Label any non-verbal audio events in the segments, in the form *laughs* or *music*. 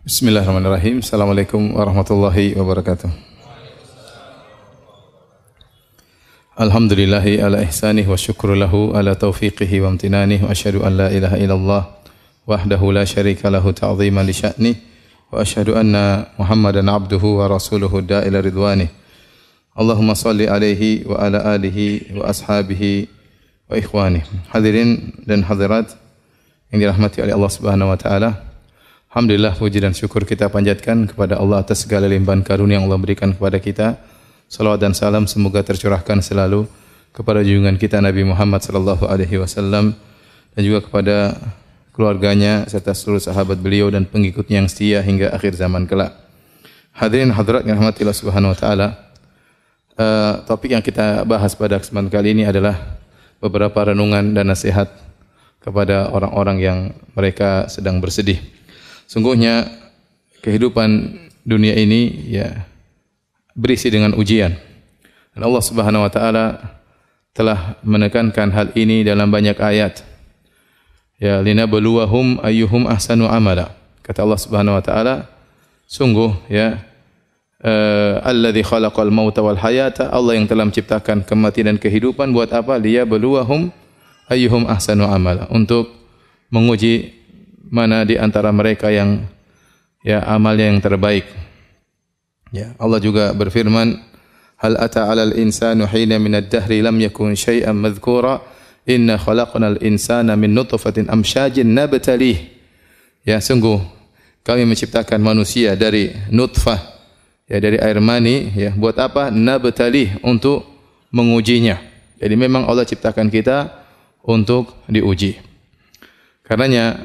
Bismillahirrahmanirrahim. Assalamualaikum warahmatullahi wabarakatuh. Alhamdulillahi ala ihsanih wa syukru lahu ala taufiqihi wa amtinanih wa asyhadu an la ilaha illallah wahdahu la syarika lahu ta'ziman li sya'nih wa asyhadu anna Muhammadan abduhu wa rasuluhu da'ila ridwanih. Allahumma salli alaihi wa ala alihi wa ashabihi wa ikhwanih. Hadirin dan hadirat yang dirahmati oleh Allah Subhanahu wa taala. Alhamdulillah puji dan syukur kita panjatkan kepada Allah atas segala limpahan karunia yang Allah berikan kepada kita. Salawat dan salam semoga tercurahkan selalu kepada junjungan kita Nabi Muhammad sallallahu alaihi wasallam dan juga kepada keluarganya serta seluruh sahabat beliau dan pengikutnya yang setia hingga akhir zaman kelak. Hadirin hadirat yang rahmati Subhanahu wa taala. Uh, topik yang kita bahas pada kesempatan kali ini adalah beberapa renungan dan nasihat kepada orang-orang yang mereka sedang bersedih. Sungguhnya kehidupan dunia ini ya berisi dengan ujian. Dan Allah Subhanahu wa taala telah menekankan hal ini dalam banyak ayat. Ya linabluwahum ayyuhum ahsanu amala. Kata Allah Subhanahu wa taala, sungguh ya uh, alladzi khalaqal mauta wal hayata, Allah yang telah menciptakan kematian dan kehidupan buat apa? Liyabluwahum ayyuhum ahsanu amala. Untuk menguji mana di antara mereka yang ya amalnya yang terbaik. Ya, Allah juga berfirman, "Hal ata 'alal insanu hina min ad-dahri lam yakun syai'an madhkura, inna khalaqnal insana min nutfatin amsyajin nabtalih." Ya, sungguh kami menciptakan manusia dari nutfah, ya dari air mani, ya buat apa? Nabtalih untuk mengujinya. Jadi memang Allah ciptakan kita untuk diuji. Karenanya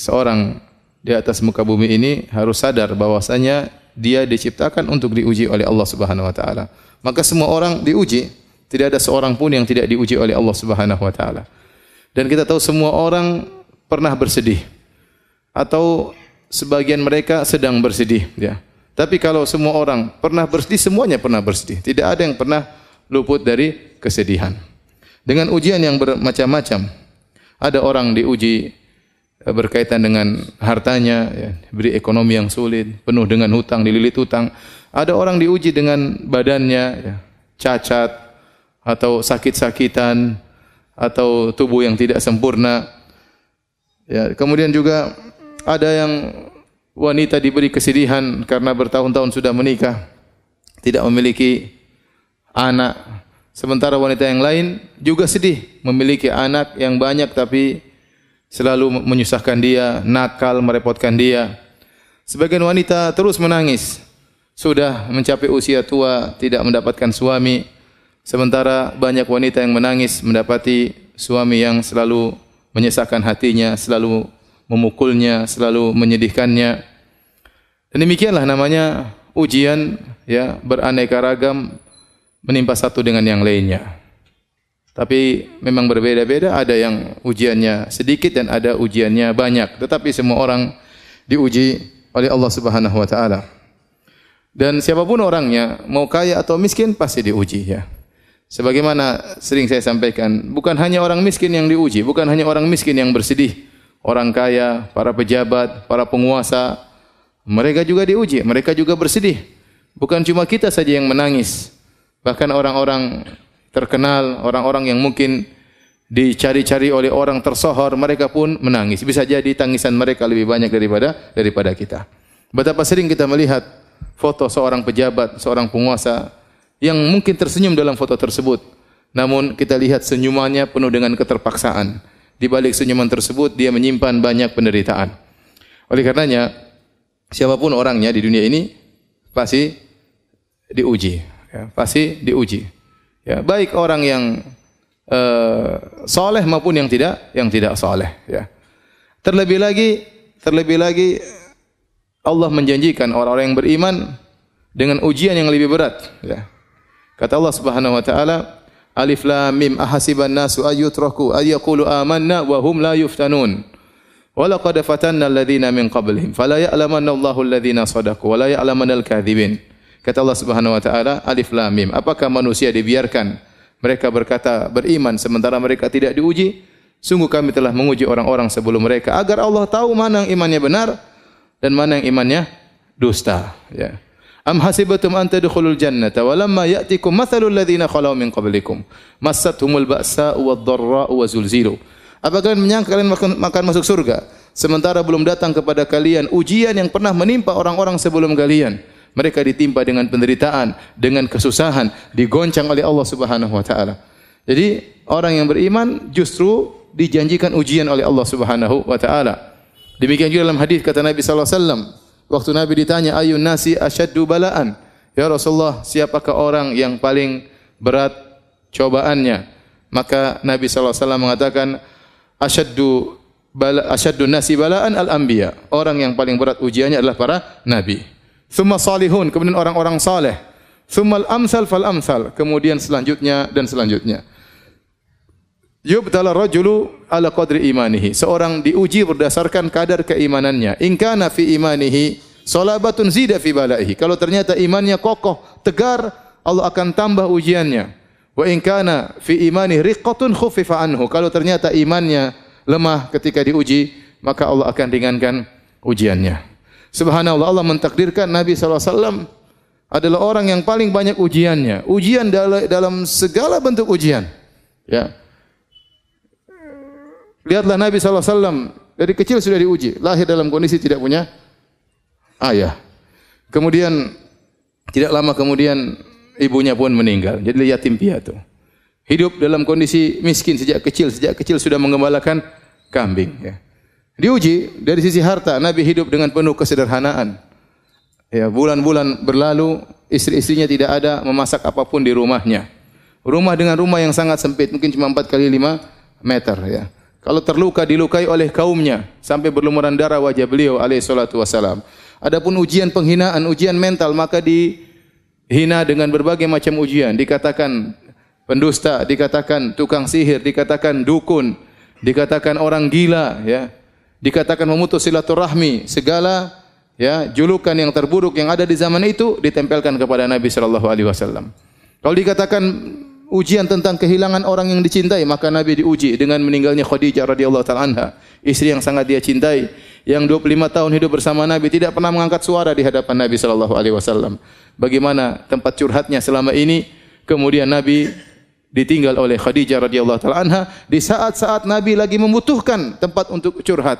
seorang di atas muka bumi ini harus sadar bahwasanya dia diciptakan untuk diuji oleh Allah Subhanahu wa taala. Maka semua orang diuji, tidak ada seorang pun yang tidak diuji oleh Allah Subhanahu wa taala. Dan kita tahu semua orang pernah bersedih atau sebagian mereka sedang bersedih ya. Tapi kalau semua orang pernah bersedih, semuanya pernah bersedih. Tidak ada yang pernah luput dari kesedihan. Dengan ujian yang bermacam-macam. Ada orang diuji berkaitan dengan hartanya, ya, diberi ekonomi yang sulit, penuh dengan hutang, dililit hutang. Ada orang diuji dengan badannya, ya, cacat atau sakit-sakitan atau tubuh yang tidak sempurna. Ya, kemudian juga ada yang wanita diberi kesedihan karena bertahun-tahun sudah menikah, tidak memiliki anak. Sementara wanita yang lain juga sedih memiliki anak yang banyak tapi selalu menyusahkan dia, nakal, merepotkan dia. Sebagian wanita terus menangis. Sudah mencapai usia tua, tidak mendapatkan suami. Sementara banyak wanita yang menangis mendapati suami yang selalu menyesakkan hatinya, selalu memukulnya, selalu menyedihkannya. Dan demikianlah namanya ujian ya beraneka ragam menimpa satu dengan yang lainnya. Tapi memang berbeda-beda, ada yang ujiannya sedikit dan ada ujiannya banyak. Tetapi semua orang diuji oleh Allah Subhanahu wa taala. Dan siapa pun orangnya, mau kaya atau miskin pasti diuji ya. Sebagaimana sering saya sampaikan, bukan hanya orang miskin yang diuji, bukan hanya orang miskin yang bersedih. Orang kaya, para pejabat, para penguasa, mereka juga diuji, mereka juga bersedih. Bukan cuma kita saja yang menangis. Bahkan orang-orang terkenal, orang-orang yang mungkin dicari-cari oleh orang tersohor, mereka pun menangis. Bisa jadi tangisan mereka lebih banyak daripada daripada kita. Betapa sering kita melihat foto seorang pejabat, seorang penguasa yang mungkin tersenyum dalam foto tersebut. Namun kita lihat senyumannya penuh dengan keterpaksaan. Di balik senyuman tersebut dia menyimpan banyak penderitaan. Oleh karenanya siapa pun orangnya di dunia ini pasti diuji, ya, pasti diuji. Ya, baik orang yang uh, soleh maupun yang tidak yang tidak soleh. Ya. Terlebih lagi, terlebih lagi Allah menjanjikan orang-orang yang beriman dengan ujian yang lebih berat. Ya. Kata Allah Subhanahu Wa Taala, Alif Lam Mim ahasiban nasu ayyutraku ayyaqulu amanna wa hum la yuftanun. Walaqad fatanna alladhina min qablihim fala ya'lamanna Allahu alladhina sadaqu wa la ya'lamanna al-kadhibin. Kata Allah Subhanahu wa taala, Alif Lam Mim. Apakah manusia dibiarkan mereka berkata beriman sementara mereka tidak diuji? Sungguh kami telah menguji orang-orang sebelum mereka agar Allah tahu mana yang imannya benar dan mana yang imannya dusta. Ya. Am hasibatum an tadkhulul jannata wa lamma ya'tikum mathalul ladzina khalau min qablikum massathumul ba'sa'u wad-dharra'u wa zulzilu. Apa kalian menyangka kalian makan, makan masuk surga sementara belum datang kepada kalian ujian yang pernah menimpa orang-orang sebelum kalian? Mereka ditimpa dengan penderitaan, dengan kesusahan, digoncang oleh Allah Subhanahu wa taala. Jadi orang yang beriman justru dijanjikan ujian oleh Allah Subhanahu wa taala. Demikian juga dalam hadis kata Nabi sallallahu alaihi wasallam, waktu Nabi ditanya ayun nasi asyaddu balaan? Ya Rasulullah, siapakah orang yang paling berat cobaannya? Maka Nabi sallallahu alaihi wasallam mengatakan asyaddu bala nasi balaan al-anbiya. Orang yang paling berat ujiannya adalah para nabi. Thumma salihun, kemudian orang-orang saleh. Thumma al-amsal fal amsal, kemudian selanjutnya dan selanjutnya. Yubtala rajulu ala qadri imanihi. Seorang diuji berdasarkan kadar keimanannya. In kana fi imanihi salabatun zida fi balaihi. Kalau ternyata imannya kokoh, tegar, Allah akan tambah ujiannya. Wa in kana fi imani riqqatun khuffifa anhu. Kalau ternyata imannya lemah ketika diuji, maka Allah akan ringankan ujiannya. Subhanallah Allah mentakdirkan Nabi SAW adalah orang yang paling banyak ujiannya. Ujian dalam segala bentuk ujian. Ya. Lihatlah Nabi SAW dari kecil sudah diuji, lahir dalam kondisi tidak punya ayah. Kemudian tidak lama kemudian ibunya pun meninggal, jadi yatim piatu. Hidup dalam kondisi miskin sejak kecil, sejak kecil sudah mengembalakan kambing. Ya. Diuji dari sisi harta, Nabi hidup dengan penuh kesederhanaan. Ya, bulan-bulan berlalu, istri-istrinya tidak ada memasak apa pun di rumahnya. Rumah dengan rumah yang sangat sempit, mungkin cuma 4 kali 5 meter ya. Kalau terluka dilukai oleh kaumnya sampai berlumuran darah wajah beliau alaihi salatu wasalam. Adapun ujian penghinaan, ujian mental maka dihina dengan berbagai macam ujian. Dikatakan pendusta, dikatakan tukang sihir, dikatakan dukun, dikatakan orang gila ya. Dikatakan memutus silaturahmi, segala ya julukan yang terburuk yang ada di zaman itu ditempelkan kepada Nabi sallallahu alaihi wasallam. Kalau dikatakan ujian tentang kehilangan orang yang dicintai, maka Nabi diuji dengan meninggalnya Khadijah radhiyallahu taala anha, istri yang sangat dia cintai, yang 25 tahun hidup bersama Nabi tidak pernah mengangkat suara di hadapan Nabi sallallahu alaihi wasallam. Bagaimana tempat curhatnya selama ini? Kemudian Nabi ditinggal oleh Khadijah radhiyallahu taala anha di saat-saat Nabi lagi membutuhkan tempat untuk curhat.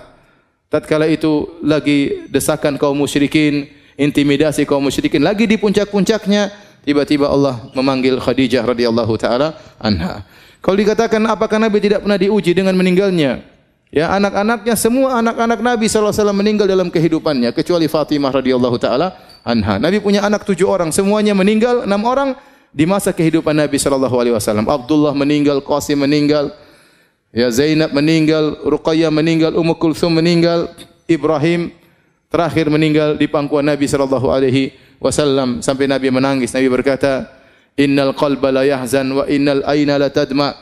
Tatkala itu lagi desakan kaum musyrikin, intimidasi kaum musyrikin lagi di puncak-puncaknya, Tiba-tiba Allah memanggil Khadijah radhiyallahu taala anha. Kalau dikatakan apakah Nabi tidak pernah diuji dengan meninggalnya? Ya, anak-anaknya semua anak-anak Nabi sallallahu alaihi wasallam meninggal dalam kehidupannya kecuali Fatimah radhiyallahu taala anha. Nabi punya anak tujuh orang, semuanya meninggal, enam orang di masa kehidupan Nabi sallallahu alaihi wasallam. Abdullah meninggal, Qasim meninggal, ya Zainab meninggal, Ruqayyah meninggal, Ummu Kulsum meninggal, Ibrahim terakhir meninggal di pangkuan Nabi sallallahu alaihi wasallam sampai Nabi menangis. Nabi berkata, "Innal qalba la yahzan wa innal aina la tadma."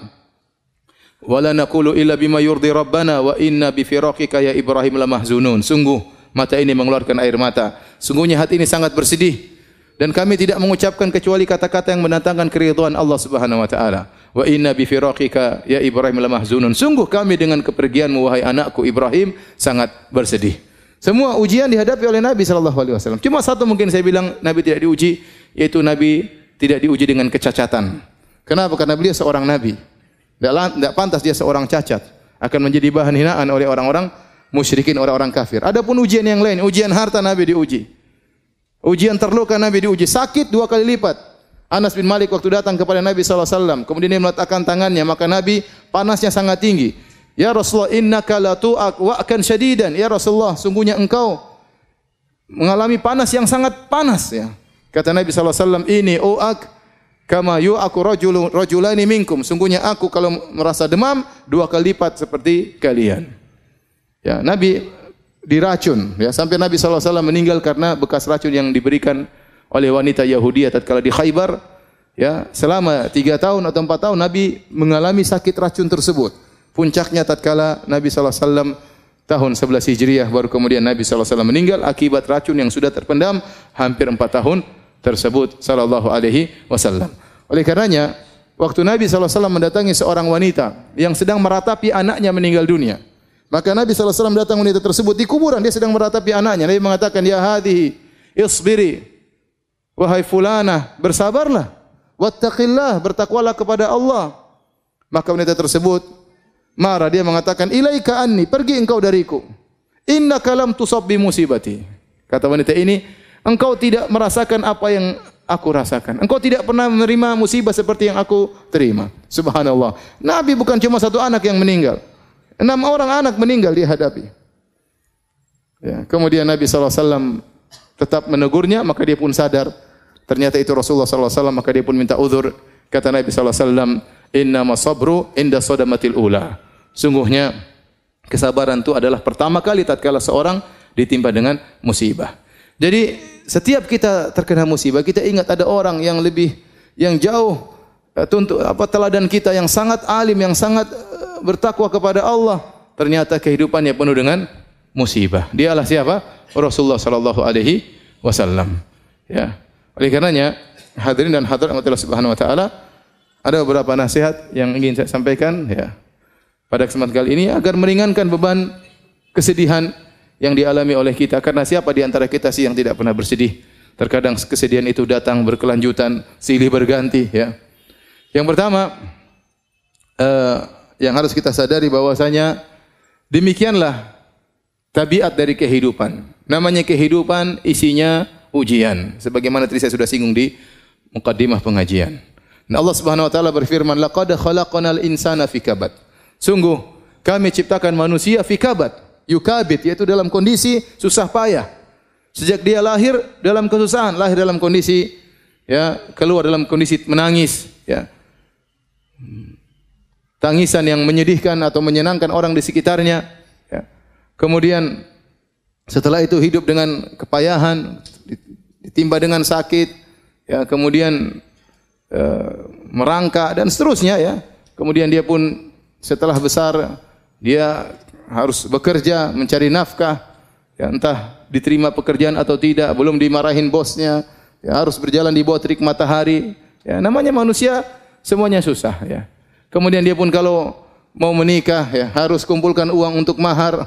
Wa naqulu illa bima yurdi rabbana wa inna bi firaqika ya Ibrahim la mahzunun. Sungguh mata ini mengeluarkan air mata. Sungguhnya hati ini sangat bersedih dan kami tidak mengucapkan kecuali kata-kata yang mendatangkan keridhaan Allah Subhanahu wa taala. Wa inna bi firaqika ya Ibrahim la mahzunun. Sungguh kami dengan kepergianmu wahai anakku Ibrahim sangat bersedih. Semua ujian dihadapi oleh Nabi sallallahu alaihi wasallam. Cuma satu mungkin saya bilang Nabi tidak diuji, yaitu Nabi tidak diuji dengan kecacatan. Kenapa? Karena beliau seorang nabi. Tidak pantas dia seorang cacat. Akan menjadi bahan hinaan oleh orang-orang musyrikin, orang-orang kafir. Adapun ujian yang lain, ujian harta Nabi diuji. Ujian terluka Nabi diuji. Sakit dua kali lipat. Anas bin Malik waktu datang kepada Nabi SAW. Kemudian dia meletakkan tangannya. Maka Nabi panasnya sangat tinggi. Ya Rasulullah innaka la tu'ak wa'kan syadidan. Ya Rasulullah, sungguhnya engkau mengalami panas yang sangat panas ya. Kata Nabi SAW, ini u'ak kama yu'aku rajulun rajulani minkum. Sungguhnya aku kalau merasa demam dua kali lipat seperti kalian. Ya, Nabi diracun ya sampai Nabi SAW meninggal karena bekas racun yang diberikan oleh wanita Yahudi tatkala di Khaybar ya selama tiga tahun atau empat tahun Nabi mengalami sakit racun tersebut. Puncaknya tatkala Nabi SAW tahun 11 Hijriah baru kemudian Nabi SAW meninggal akibat racun yang sudah terpendam hampir 4 tahun tersebut sallallahu alaihi wasallam. Oleh karenanya waktu Nabi SAW mendatangi seorang wanita yang sedang meratapi anaknya meninggal dunia. Maka Nabi SAW datang wanita tersebut di kuburan. Dia sedang meratapi anaknya. Nabi mengatakan, Ya hadihi, isbiri. Wahai fulana, bersabarlah. Wattaqillah, bertakwalah kepada Allah. Maka wanita tersebut marah. Dia mengatakan, Ilaika anni, pergi engkau dariku. Inna kalam tusab bi musibati. Kata wanita ini, engkau tidak merasakan apa yang aku rasakan. Engkau tidak pernah menerima musibah seperti yang aku terima. Subhanallah. Nabi bukan cuma satu anak yang meninggal. Enam orang anak meninggal dia hadapi. Ya, kemudian Nabi SAW tetap menegurnya, maka dia pun sadar. Ternyata itu Rasulullah SAW, maka dia pun minta uzur. Kata Nabi SAW, Inna masabru inda sodamatil ula. Sungguhnya, kesabaran itu adalah pertama kali tatkala seorang ditimpa dengan musibah. Jadi, setiap kita terkena musibah, kita ingat ada orang yang lebih, yang jauh, eh, tuntut apa teladan kita yang sangat alim, yang sangat bertakwa kepada Allah, ternyata kehidupannya penuh dengan musibah. Dialah siapa? Rasulullah sallallahu alaihi wasallam. Ya. Oleh karenanya, hadirin dan hadirat Allah Subhanahu wa taala, ada beberapa nasihat yang ingin saya sampaikan ya. Pada kesempatan kali ini agar meringankan beban kesedihan yang dialami oleh kita karena siapa di antara kita sih yang tidak pernah bersedih? Terkadang kesedihan itu datang berkelanjutan, silih berganti ya. Yang pertama, uh, yang harus kita sadari bahwasanya demikianlah tabiat dari kehidupan. Namanya kehidupan isinya ujian. Sebagaimana tadi saya sudah singgung di mukaddimah pengajian. Nah Allah Subhanahu wa taala berfirman, "Laqad khalaqnal insana fi kabad." Sungguh kami ciptakan manusia fi kabad, yukabit yaitu dalam kondisi susah payah. Sejak dia lahir dalam kesusahan, lahir dalam kondisi ya, keluar dalam kondisi menangis, ya tangisan yang menyedihkan atau menyenangkan orang di sekitarnya. Ya. Kemudian setelah itu hidup dengan kepayahan, ditimpa dengan sakit, ya, kemudian e, merangka dan seterusnya ya. Kemudian dia pun setelah besar dia harus bekerja mencari nafkah, ya, entah diterima pekerjaan atau tidak, belum dimarahin bosnya, ya, harus berjalan di bawah terik matahari. Ya, namanya manusia semuanya susah ya. Kemudian dia pun kalau mau menikah ya harus kumpulkan uang untuk mahar.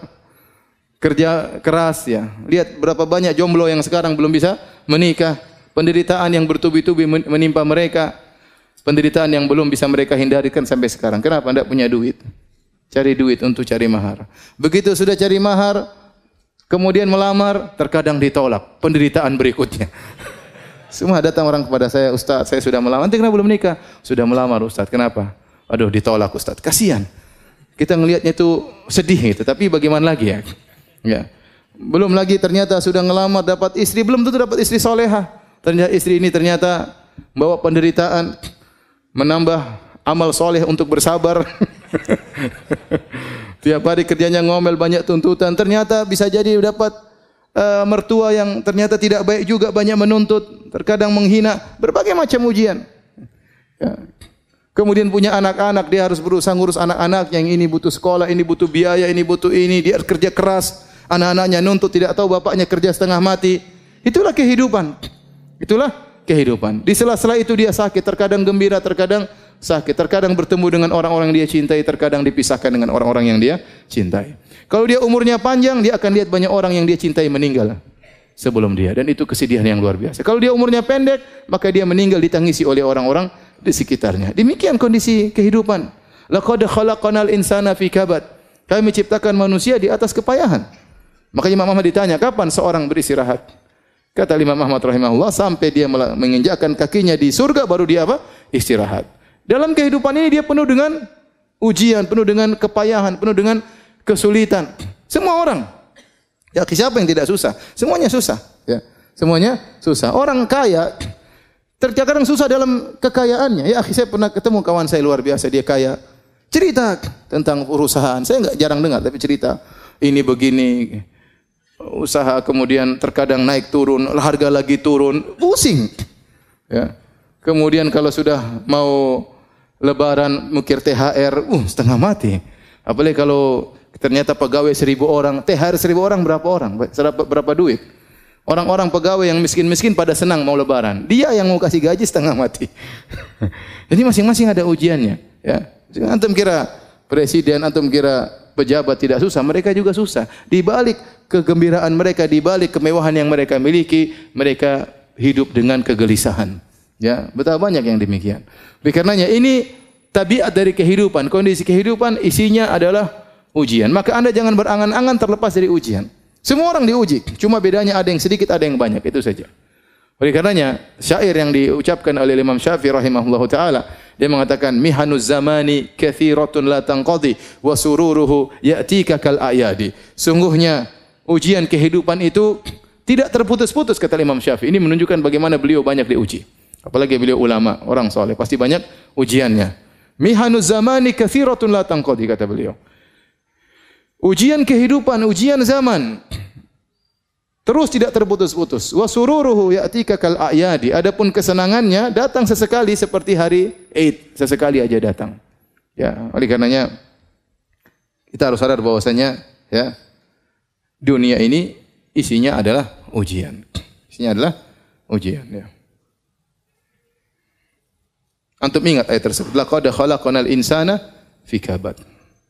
Kerja keras ya. Lihat berapa banyak jomblo yang sekarang belum bisa menikah. Penderitaan yang bertubi-tubi menimpa mereka. Penderitaan yang belum bisa mereka hindarikan sampai sekarang. Kenapa? Tidak punya duit. Cari duit untuk cari mahar. Begitu sudah cari mahar, kemudian melamar, terkadang ditolak. Penderitaan berikutnya. *laughs* Semua datang orang kepada saya, Ustaz, saya sudah melamar. Nanti kenapa belum nikah? Sudah melamar, Ustaz. Kenapa? Aduh ditolak Ustaz. Kasihan. Kita ngelihatnya itu sedih gitu. Tapi bagaimana lagi ya? Ya. Belum lagi ternyata sudah ngelamar dapat istri, belum tentu dapat istri soleha. Ternyata istri ini ternyata bawa penderitaan, menambah amal soleh untuk bersabar. *laughs* Tiap hari kerjanya ngomel banyak tuntutan. Ternyata bisa jadi dapat uh, mertua yang ternyata tidak baik juga banyak menuntut, terkadang menghina, berbagai macam ujian. Ya. Kemudian punya anak-anak, dia harus berusaha ngurus anak-anak yang ini butuh sekolah, ini butuh biaya, ini butuh ini, dia kerja keras. Anak-anaknya nuntut tidak tahu bapaknya kerja setengah mati. Itulah kehidupan. Itulah kehidupan. Di sela-sela itu dia sakit, terkadang gembira, terkadang sakit, terkadang bertemu dengan orang-orang yang dia cintai, terkadang dipisahkan dengan orang-orang yang dia cintai. Kalau dia umurnya panjang, dia akan lihat banyak orang yang dia cintai meninggal sebelum dia dan itu kesedihan yang luar biasa. Kalau dia umurnya pendek, maka dia meninggal ditangisi oleh orang-orang di sekitarnya. Demikian kondisi kehidupan. Laqad khalaqanal insana fi kabad. Kami menciptakan manusia di atas kepayahan. Makanya Imam Ahmad ditanya, kapan seorang beristirahat? Kata Imam Ahmad rahimahullah, sampai dia menginjakkan kakinya di surga, baru dia apa? Istirahat. Dalam kehidupan ini dia penuh dengan ujian, penuh dengan kepayahan, penuh dengan kesulitan. Semua orang. Ya, siapa yang tidak susah? Semuanya susah. Ya, semuanya susah. Orang kaya Terkadang susah dalam kekayaannya. Ya, saya pernah ketemu kawan saya luar biasa, dia kaya. Cerita tentang perusahaan. Saya enggak jarang dengar, tapi cerita ini begini. Usaha kemudian terkadang naik turun, harga lagi turun, pusing. Ya. Kemudian kalau sudah mau lebaran mikir THR, uh setengah mati. Apalagi kalau ternyata pegawai seribu orang, THR seribu orang berapa orang? Berapa, berapa duit? Orang-orang pegawai yang miskin-miskin pada senang mau lebaran. Dia yang mau kasih gaji setengah mati. *laughs* Jadi masing-masing ada ujiannya. Ya. Antum kira presiden, antum kira pejabat tidak susah, mereka juga susah. Di balik kegembiraan mereka, di balik kemewahan yang mereka miliki, mereka hidup dengan kegelisahan. Ya, betapa banyak yang demikian. Oleh karenanya ini tabiat dari kehidupan, kondisi kehidupan isinya adalah ujian. Maka Anda jangan berangan-angan terlepas dari ujian. Semua orang diuji, cuma bedanya ada yang sedikit, ada yang banyak, itu saja. Oleh karenanya, syair yang diucapkan oleh Imam Syafi'i rahimahullahu taala, dia mengatakan mihanuz zamani kathiratun la tanqadi wa sururuhu ya'tika kal ayadi. Sungguhnya ujian kehidupan itu tidak terputus-putus kata Imam Syafi'i. Ini menunjukkan bagaimana beliau banyak diuji. Apalagi beliau ulama, orang soleh, pasti banyak ujiannya. Mihanuz zamani kathiratun la tanqadi kata beliau. Ujian kehidupan, ujian zaman Terus tidak terputus-putus. Wa sururuhu ya'tika kal a'yadi. Adapun kesenangannya datang sesekali seperti hari Eid, sesekali aja datang. Ya, oleh karenanya kita harus sadar bahwasanya ya dunia ini isinya adalah ujian. Isinya adalah ujian ya. Antum ingat ayat tersebut. Laqad khalaqnal insana fi kabad.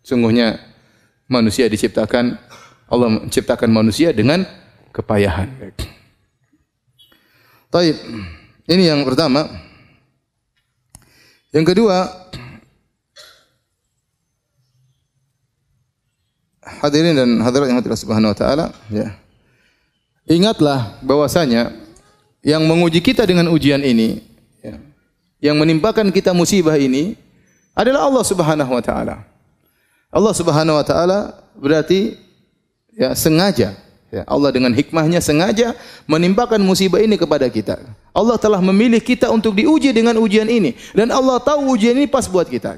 Sungguhnya manusia diciptakan Allah menciptakan manusia dengan kepayahan. Taib. Ini yang pertama. Yang kedua, hadirin dan hadirat yang hadirat subhanahu wa ta'ala, ya. Ingatlah bahwasanya yang menguji kita dengan ujian ini, ya, yang menimpakan kita musibah ini adalah Allah Subhanahu wa taala. Allah Subhanahu wa taala berarti ya sengaja Ya, Allah dengan hikmahnya sengaja menimpakan musibah ini kepada kita. Allah telah memilih kita untuk diuji dengan ujian ini dan Allah tahu ujian ini pas buat kita.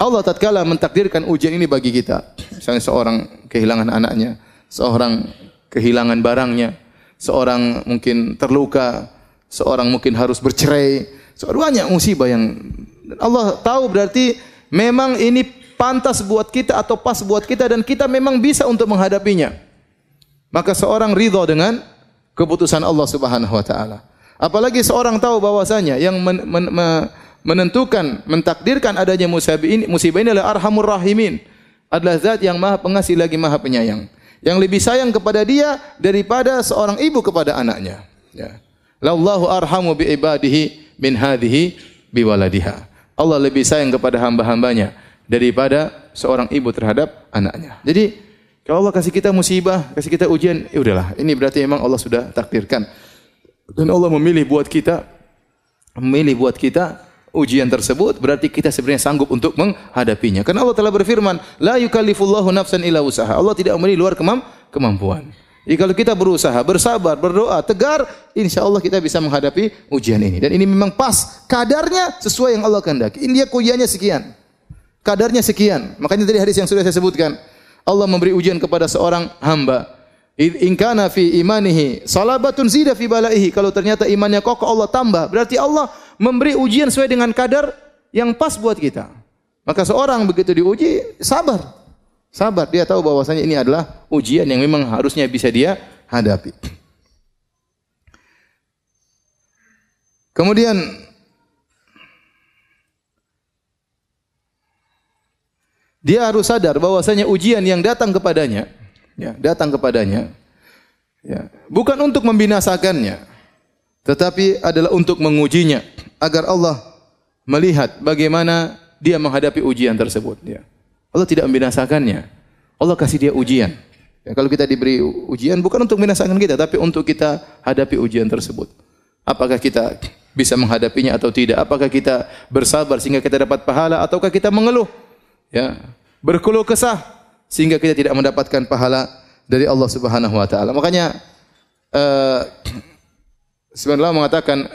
Allah tatkala mentakdirkan ujian ini bagi kita, misalnya seorang kehilangan anaknya, seorang kehilangan barangnya, seorang mungkin terluka, seorang mungkin harus bercerai, seorang banyak musibah yang Allah tahu berarti memang ini pantas buat kita atau pas buat kita dan kita memang bisa untuk menghadapinya. Maka seorang ridho dengan keputusan Allah Subhanahu wa taala. Apalagi seorang tahu bahwasanya yang men, men, men, menentukan, mentakdirkan adanya musibah ini, musibah ini adalah Arhamur Rahimin. Adalah zat yang Maha Pengasih lagi Maha Penyayang. Yang lebih sayang kepada dia daripada seorang ibu kepada anaknya. Ya. Lallahu arhamu bi ibadihi min hadhihi biwaladiha. Allah lebih sayang kepada hamba-hambanya daripada seorang ibu terhadap anaknya. Jadi kalau Allah kasih kita musibah, kasih kita ujian, ya udahlah. Ini berarti memang Allah sudah takdirkan. Dan Allah memilih buat kita memilih buat kita ujian tersebut berarti kita sebenarnya sanggup untuk menghadapinya. Karena Allah telah berfirman, la yukallifullahu nafsan illa usaha. Allah tidak memberi luar kemam kemampuan. Jadi kalau kita berusaha, bersabar, berdoa, tegar, insya Allah kita bisa menghadapi ujian ini. Dan ini memang pas, kadarnya sesuai yang Allah kehendaki. Ini dia ujiannya sekian kadarnya sekian. Makanya tadi hadis yang sudah saya sebutkan, Allah memberi ujian kepada seorang hamba. In kana fi imanihi salabatun zida fi balaihi. Kalau ternyata imannya kokoh Allah tambah. Berarti Allah memberi ujian sesuai dengan kadar yang pas buat kita. Maka seorang begitu diuji, sabar. Sabar, dia tahu bahwasanya ini adalah ujian yang memang harusnya bisa dia hadapi. Kemudian Dia harus sadar bahwasanya ujian yang datang kepadanya, ya, datang kepadanya, ya, bukan untuk membinasakannya, tetapi adalah untuk mengujinya agar Allah melihat bagaimana dia menghadapi ujian tersebut. Ya. Allah tidak membinasakannya, Allah kasih dia ujian. Ya, kalau kita diberi ujian bukan untuk membinasakan kita, tapi untuk kita hadapi ujian tersebut. Apakah kita bisa menghadapinya atau tidak? Apakah kita bersabar sehingga kita dapat pahala ataukah kita mengeluh? ya berkeluh kesah sehingga kita tidak mendapatkan pahala dari Allah Subhanahu wa taala. Makanya uh, sebenarnya mengatakan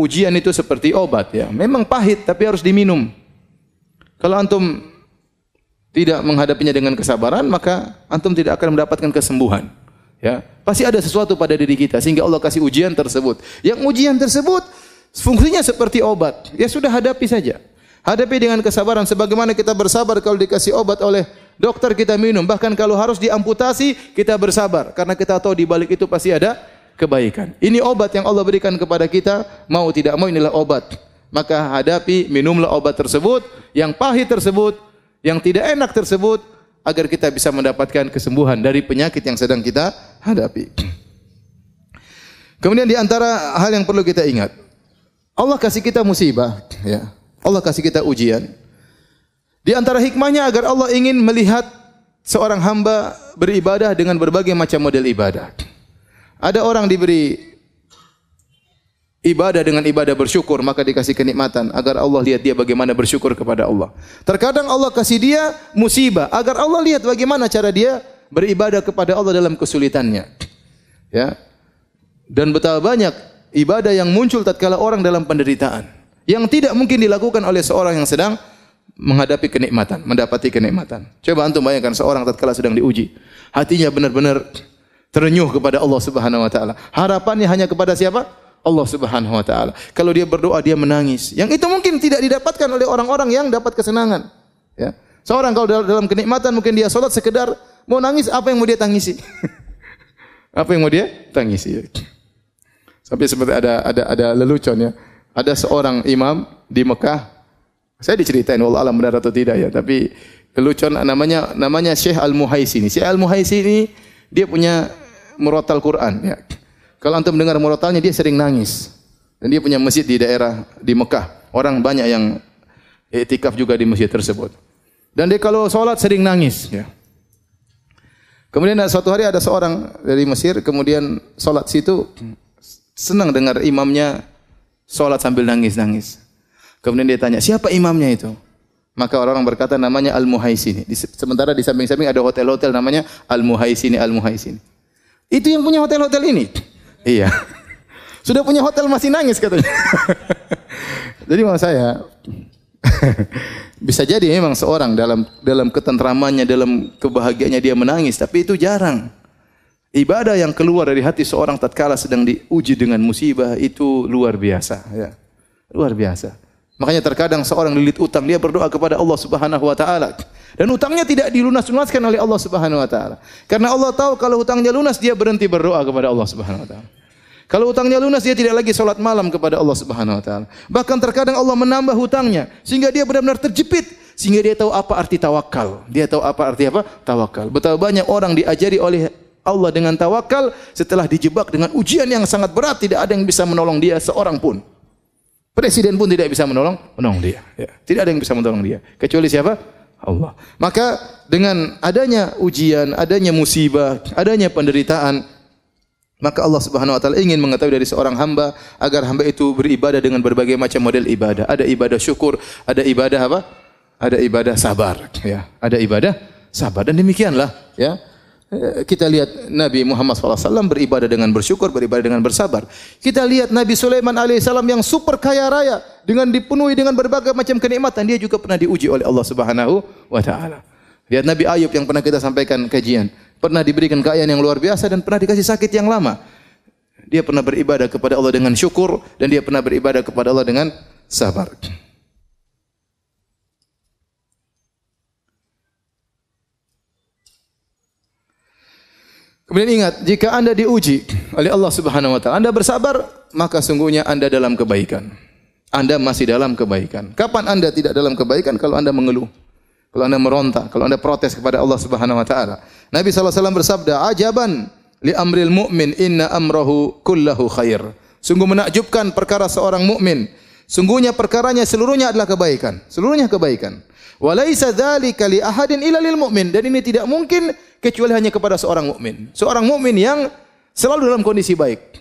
ujian itu seperti obat ya. Memang pahit tapi harus diminum. Kalau antum tidak menghadapinya dengan kesabaran, maka antum tidak akan mendapatkan kesembuhan. Ya, pasti ada sesuatu pada diri kita sehingga Allah kasih ujian tersebut. Yang ujian tersebut fungsinya seperti obat. Ya sudah hadapi saja. Hadapi dengan kesabaran sebagaimana kita bersabar kalau dikasih obat oleh dokter kita minum. Bahkan kalau harus diamputasi kita bersabar karena kita tahu di balik itu pasti ada kebaikan. Ini obat yang Allah berikan kepada kita, mau tidak mau inilah obat. Maka hadapi, minumlah obat tersebut yang pahit tersebut yang tidak enak tersebut agar kita bisa mendapatkan kesembuhan dari penyakit yang sedang kita hadapi. Kemudian di antara hal yang perlu kita ingat, Allah kasih kita musibah, ya. Allah kasih kita ujian. Di antara hikmahnya agar Allah ingin melihat seorang hamba beribadah dengan berbagai macam model ibadah. Ada orang diberi ibadah dengan ibadah bersyukur maka dikasih kenikmatan agar Allah lihat dia bagaimana bersyukur kepada Allah. Terkadang Allah kasih dia musibah agar Allah lihat bagaimana cara dia beribadah kepada Allah dalam kesulitannya. Ya. Dan betapa banyak ibadah yang muncul tatkala orang dalam penderitaan yang tidak mungkin dilakukan oleh seorang yang sedang menghadapi kenikmatan, mendapati kenikmatan. Coba antum bayangkan seorang tatkala sedang diuji, hatinya benar-benar terenyuh kepada Allah Subhanahu wa taala. Harapannya hanya kepada siapa? Allah Subhanahu wa taala. Kalau dia berdoa dia menangis. Yang itu mungkin tidak didapatkan oleh orang-orang yang dapat kesenangan. Ya. Seorang kalau dalam kenikmatan mungkin dia salat sekedar mau nangis apa yang mau dia tangisi? *laughs* apa yang mau dia tangisi? Sampai seperti ada ada ada lelucon ya. Ada seorang imam di Mekah. Saya diceritain Allah alam benar atau tidak ya, tapi lelucon namanya namanya Syekh Al-Muhaisini. Syekh Al-Muhaisini dia punya murotal Quran ya. Kalau antum mendengar murotalnya dia sering nangis. Dan dia punya masjid di daerah di Mekah. Orang banyak yang etikaf juga di masjid tersebut. Dan dia kalau sholat sering nangis ya. Kemudian suatu hari ada seorang dari Mesir kemudian sholat situ senang dengar imamnya sholat sambil nangis-nangis. Kemudian dia tanya, siapa imamnya itu? Maka orang-orang berkata namanya Al-Muhaisini. Sementara di samping-samping ada hotel-hotel namanya Al-Muhaisini, Al-Muhaisini. Itu yang punya hotel-hotel ini? Iya. *laughs* Sudah punya hotel masih nangis katanya. *laughs* Jadi maksud saya, *laughs* bisa jadi memang seorang dalam dalam ketentramannya, dalam kebahagiaannya dia menangis, tapi itu jarang. Ibadah yang keluar dari hati seorang tatkala sedang diuji dengan musibah itu luar biasa, ya. Luar biasa. Makanya terkadang seorang lilit utang dia berdoa kepada Allah Subhanahu wa taala dan utangnya tidak dilunas-lunaskan oleh Allah Subhanahu wa taala. Karena Allah tahu kalau utangnya lunas dia berhenti berdoa kepada Allah Subhanahu wa taala. Kalau utangnya lunas dia tidak lagi salat malam kepada Allah Subhanahu wa taala. Bahkan terkadang Allah menambah hutangnya sehingga dia benar-benar terjepit sehingga dia tahu apa arti tawakal. Dia tahu apa arti apa? Tawakal. Betapa banyak orang diajari oleh Allah dengan tawakal setelah dijebak dengan ujian yang sangat berat tidak ada yang bisa menolong dia seorang pun. Presiden pun tidak bisa menolong menolong dia. Ya. Tidak ada yang bisa menolong dia kecuali siapa? Allah. Maka dengan adanya ujian, adanya musibah, adanya penderitaan, maka Allah Subhanahu wa taala ingin mengetahui dari seorang hamba agar hamba itu beribadah dengan berbagai macam model ibadah. Ada ibadah syukur, ada ibadah apa? Ada ibadah sabar, ya. Ada ibadah sabar dan demikianlah, ya. Eh, kita lihat Nabi Muhammad SAW beribadah dengan bersyukur, beribadah dengan bersabar. Kita lihat Nabi Sulaiman alaihissalam yang super kaya raya dengan dipenuhi dengan berbagai macam kenikmatan, dia juga pernah diuji oleh Allah Subhanahu wa taala. Lihat Nabi Ayub yang pernah kita sampaikan kajian, pernah diberikan kekayaan yang luar biasa dan pernah dikasih sakit yang lama. Dia pernah beribadah kepada Allah dengan syukur dan dia pernah beribadah kepada Allah dengan sabar. Kemudian ingat, jika Anda diuji oleh Allah Subhanahu wa taala, Anda bersabar, maka sungguhnya Anda dalam kebaikan. Anda masih dalam kebaikan. Kapan Anda tidak dalam kebaikan? Kalau Anda mengeluh, kalau Anda meronta, kalau Anda protes kepada Allah Subhanahu wa taala. Nabi SAW bersabda, "Ajaban li amril mu'min inna amrahu kullahu khair." Sungguh menakjubkan perkara seorang mukmin. Sungguhnya perkaranya seluruhnya adalah kebaikan. Seluruhnya kebaikan. Walaisa dzalika li ahadin illa lil mu'min. Dan ini tidak mungkin kecuali hanya kepada seorang mukmin. Seorang mukmin yang selalu dalam kondisi baik.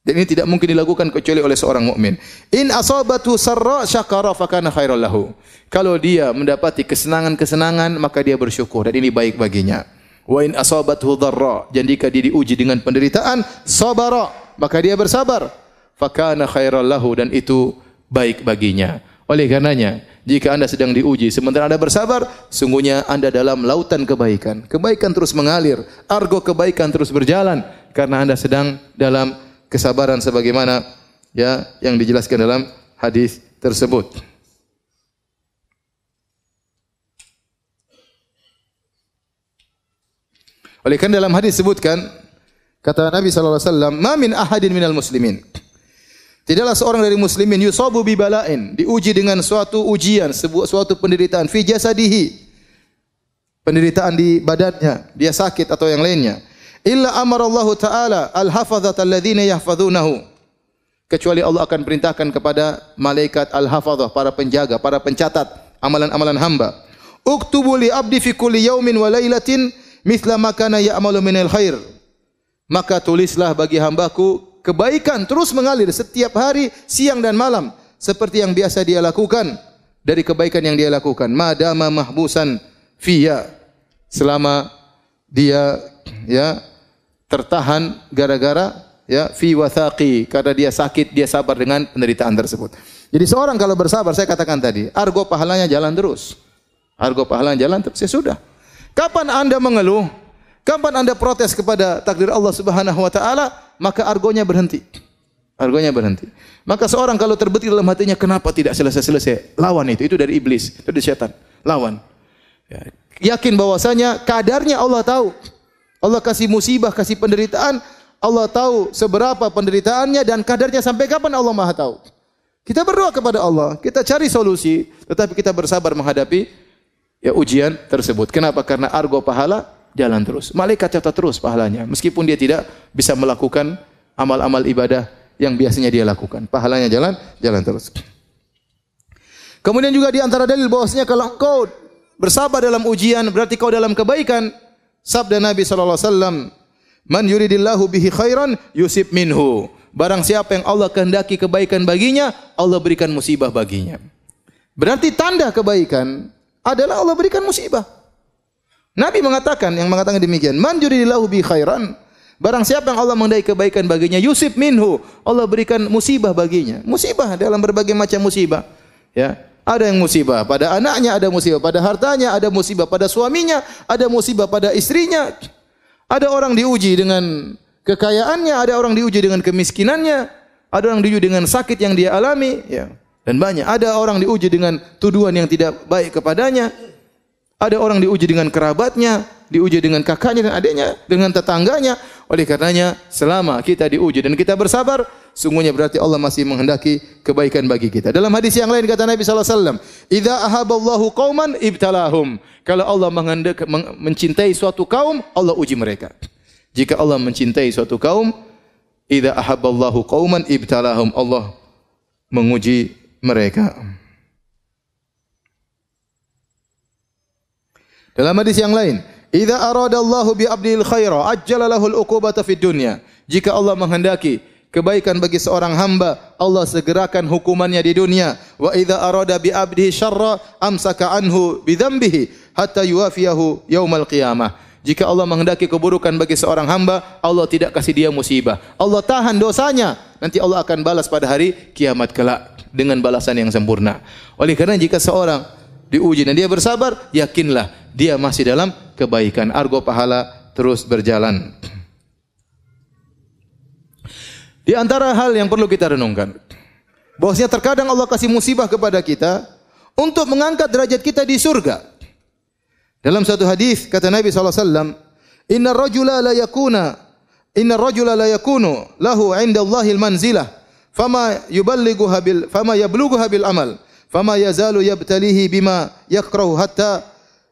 Dan ini tidak mungkin dilakukan kecuali oleh seorang mukmin. In asabatu sarra syakara fakana khairal lahu. Kalau dia mendapati kesenangan-kesenangan maka dia bersyukur dan ini baik baginya. Wa in asabatu dharra, jika dia diuji dengan penderitaan, sabara, maka dia bersabar. Fakana khairal lahu dan itu baik baginya. Oleh karenanya, jika Anda sedang diuji sementara Anda bersabar, sungguhnya Anda dalam lautan kebaikan. Kebaikan terus mengalir, argo kebaikan terus berjalan karena Anda sedang dalam kesabaran sebagaimana ya yang dijelaskan dalam hadis tersebut. Oleh karena dalam hadis sebutkan kata Nabi sallallahu alaihi wasallam, "Ma min ahadin minal muslimin Tidaklah seorang dari muslimin yusabu bi bala'in, diuji dengan suatu ujian, sebuah suatu penderitaan fi jasadihi. Penderitaan di badannya, dia sakit atau yang lainnya. Illa amara Allah taala al-hafazat alladziina yahfazunahu. Kecuali Allah akan perintahkan kepada malaikat al-hafazah, para penjaga, para pencatat amalan-amalan hamba. Uktubu li abdi fi kulli yaumin wa lailatin mithla ma kana ya'malu minal khair. Maka tulislah bagi hambaku kebaikan terus mengalir setiap hari, siang dan malam seperti yang biasa dia lakukan dari kebaikan yang dia lakukan. Madama mahbusan fiya selama dia ya tertahan gara-gara ya fi wathaqi karena dia sakit dia sabar dengan penderitaan tersebut. Jadi seorang kalau bersabar saya katakan tadi, argo pahalanya jalan terus. Argo pahalanya jalan terus ya sudah. Kapan Anda mengeluh? Kapan Anda protes kepada takdir Allah Subhanahu wa taala, maka argonya berhenti. Argonya berhenti. Maka seorang kalau terbetik dalam hatinya kenapa tidak selesai-selesai? Lawan itu, itu dari iblis, itu dari setan. Lawan. Ya. Yakin bahwasanya kadarnya Allah tahu. Allah kasih musibah, kasih penderitaan, Allah tahu seberapa penderitaannya dan kadarnya sampai kapan Allah Maha tahu. Kita berdoa kepada Allah, kita cari solusi, tetapi kita bersabar menghadapi ya ujian tersebut. Kenapa? Karena argo pahala jalan terus. Malaikat catat terus pahalanya. Meskipun dia tidak bisa melakukan amal-amal ibadah yang biasanya dia lakukan. Pahalanya jalan, jalan terus. Kemudian juga di antara dalil bahwasanya kalau engkau bersabar dalam ujian berarti kau dalam kebaikan. Sabda Nabi sallallahu alaihi wasallam, "Man yuridillahu bihi khairan yusib minhu." Barang siapa yang Allah kehendaki kebaikan baginya, Allah berikan musibah baginya. Berarti tanda kebaikan adalah Allah berikan musibah. Nabi mengatakan yang mengatakan demikian, "Man yuridillahu bi khairan" Barang siapa yang Allah menghendaki kebaikan baginya, yusib minhu, Allah berikan musibah baginya. Musibah dalam berbagai macam musibah. Ya, ada yang musibah pada anaknya, ada musibah pada hartanya, ada musibah pada suaminya, ada musibah pada istrinya. Ada orang diuji dengan kekayaannya, ada orang diuji dengan kemiskinannya, ada orang diuji dengan sakit yang dia alami, ya. Dan banyak. Ada orang diuji dengan tuduhan yang tidak baik kepadanya. Ada orang diuji dengan kerabatnya, diuji dengan kakaknya dan adiknya, dengan tetangganya. Oleh karenanya, selama kita diuji dan kita bersabar, sungguhnya berarti Allah masih menghendaki kebaikan bagi kita. Dalam hadis yang lain kata Nabi sallallahu alaihi wasallam, "Idza ahaballahu qauman ibtalahum." Kalau Allah menghendak mencintai suatu kaum, Allah uji mereka. Jika Allah mencintai suatu kaum, idza ahaballahu qauman ibtalahum, Allah menguji mereka. Dalam hadis yang lain, "Idza aradallahu bi 'abdil khaira, ajjala lahul uqubata fid dunya." Jika Allah menghendaki kebaikan bagi seorang hamba, Allah segerakan hukumannya di dunia. Wa idza arada bi 'abdihi syarra, amsaka anhu bi dzambihi hatta yuwafiyahu yaumal qiyamah. Jika Allah menghendaki keburukan bagi seorang hamba, Allah tidak kasih dia musibah. Allah tahan dosanya, nanti Allah akan balas pada hari kiamat kelak dengan balasan yang sempurna. Oleh karena jika seorang diuji dan dia bersabar, yakinlah dia masih dalam kebaikan. Argo pahala terus berjalan. Di antara hal yang perlu kita renungkan, bahwasanya terkadang Allah kasih musibah kepada kita untuk mengangkat derajat kita di surga. Dalam satu hadis kata Nabi SAW, Inna rajula la yakuna, inna rajula la yakunu lahu inda Allahil manzilah, fama yuballighuha bil, fama yablughuha bil amal fama yazalu yabtalihi bima yakrahu hatta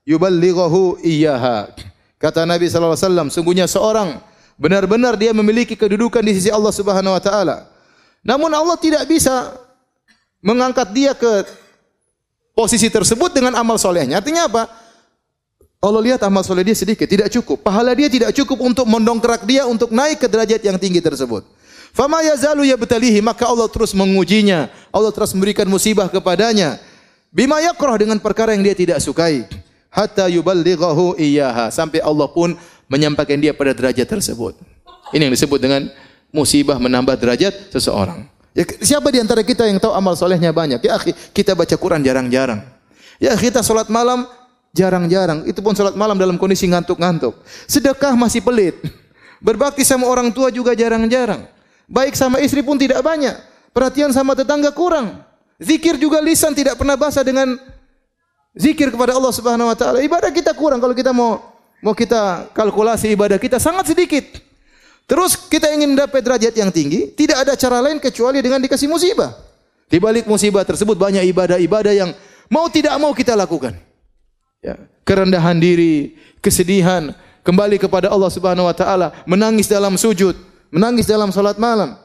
yuballighahu iyyaha. Kata Nabi sallallahu alaihi wasallam, sungguhnya seorang benar-benar dia memiliki kedudukan di sisi Allah Subhanahu wa taala. Namun Allah tidak bisa mengangkat dia ke posisi tersebut dengan amal solehnya. Artinya apa? Allah lihat amal soleh dia sedikit, tidak cukup. Pahala dia tidak cukup untuk mendongkrak dia untuk naik ke derajat yang tinggi tersebut. Fama yazalu yabtalihi maka Allah terus mengujinya. Allah terus memberikan musibah kepadanya. Bima yakrah dengan perkara yang dia tidak sukai. Hatta yuballighahu iyyaha sampai Allah pun menyampaikan dia pada derajat tersebut. Ini yang disebut dengan musibah menambah derajat seseorang. Ya, siapa di antara kita yang tahu amal solehnya banyak? Ya kita baca Quran jarang-jarang. Ya kita sholat malam jarang-jarang. Itu pun sholat malam dalam kondisi ngantuk-ngantuk. Sedekah masih pelit. Berbakti sama orang tua juga jarang-jarang. Baik sama istri pun tidak banyak. Perhatian sama tetangga kurang. Zikir juga lisan tidak pernah basah dengan zikir kepada Allah Subhanahu wa taala. Ibadah kita kurang kalau kita mau mau kita kalkulasi ibadah kita sangat sedikit. Terus kita ingin dapat derajat yang tinggi, tidak ada cara lain kecuali dengan dikasih musibah. Di balik musibah tersebut banyak ibadah-ibadah yang mau tidak mau kita lakukan. Ya, kerendahan diri, kesedihan, kembali kepada Allah Subhanahu wa taala, menangis dalam sujud, menangis dalam salat malam.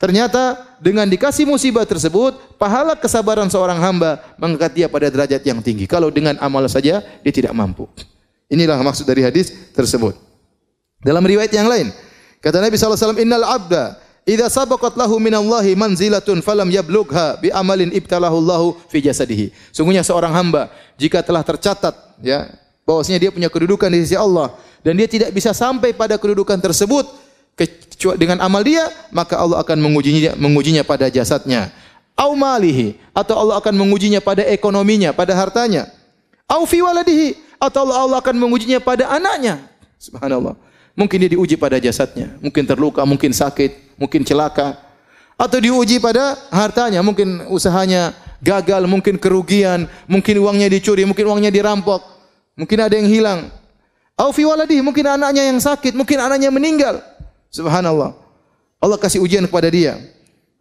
Ternyata dengan dikasih musibah tersebut, pahala kesabaran seorang hamba mengangkat dia pada derajat yang tinggi. Kalau dengan amal saja dia tidak mampu. Inilah maksud dari hadis tersebut. Dalam riwayat yang lain, Kata Nabi SAW, Innal abda idza sabaqat lahu minallahi manzilatun falam yablugha bi amalin ibtalahu Allahu fi jasadihi. Sungguhnya seorang hamba jika telah tercatat ya bahwasanya dia punya kedudukan di sisi Allah dan dia tidak bisa sampai pada kedudukan tersebut dengan amal dia, maka Allah akan mengujinya mengujinya pada jasadnya. Au malihi atau Allah akan mengujinya pada ekonominya, pada hartanya. Au fi waladihi atau Allah, Allah akan mengujinya pada anaknya. Subhanallah. Mungkin dia diuji pada jasadnya, mungkin terluka, mungkin sakit, mungkin celaka. Atau diuji pada hartanya, mungkin usahanya gagal, mungkin kerugian, mungkin uangnya dicuri, mungkin uangnya dirampok, mungkin ada yang hilang. Au fi waladi, mungkin anaknya yang sakit, mungkin anaknya meninggal. Subhanallah. Allah kasih ujian kepada dia.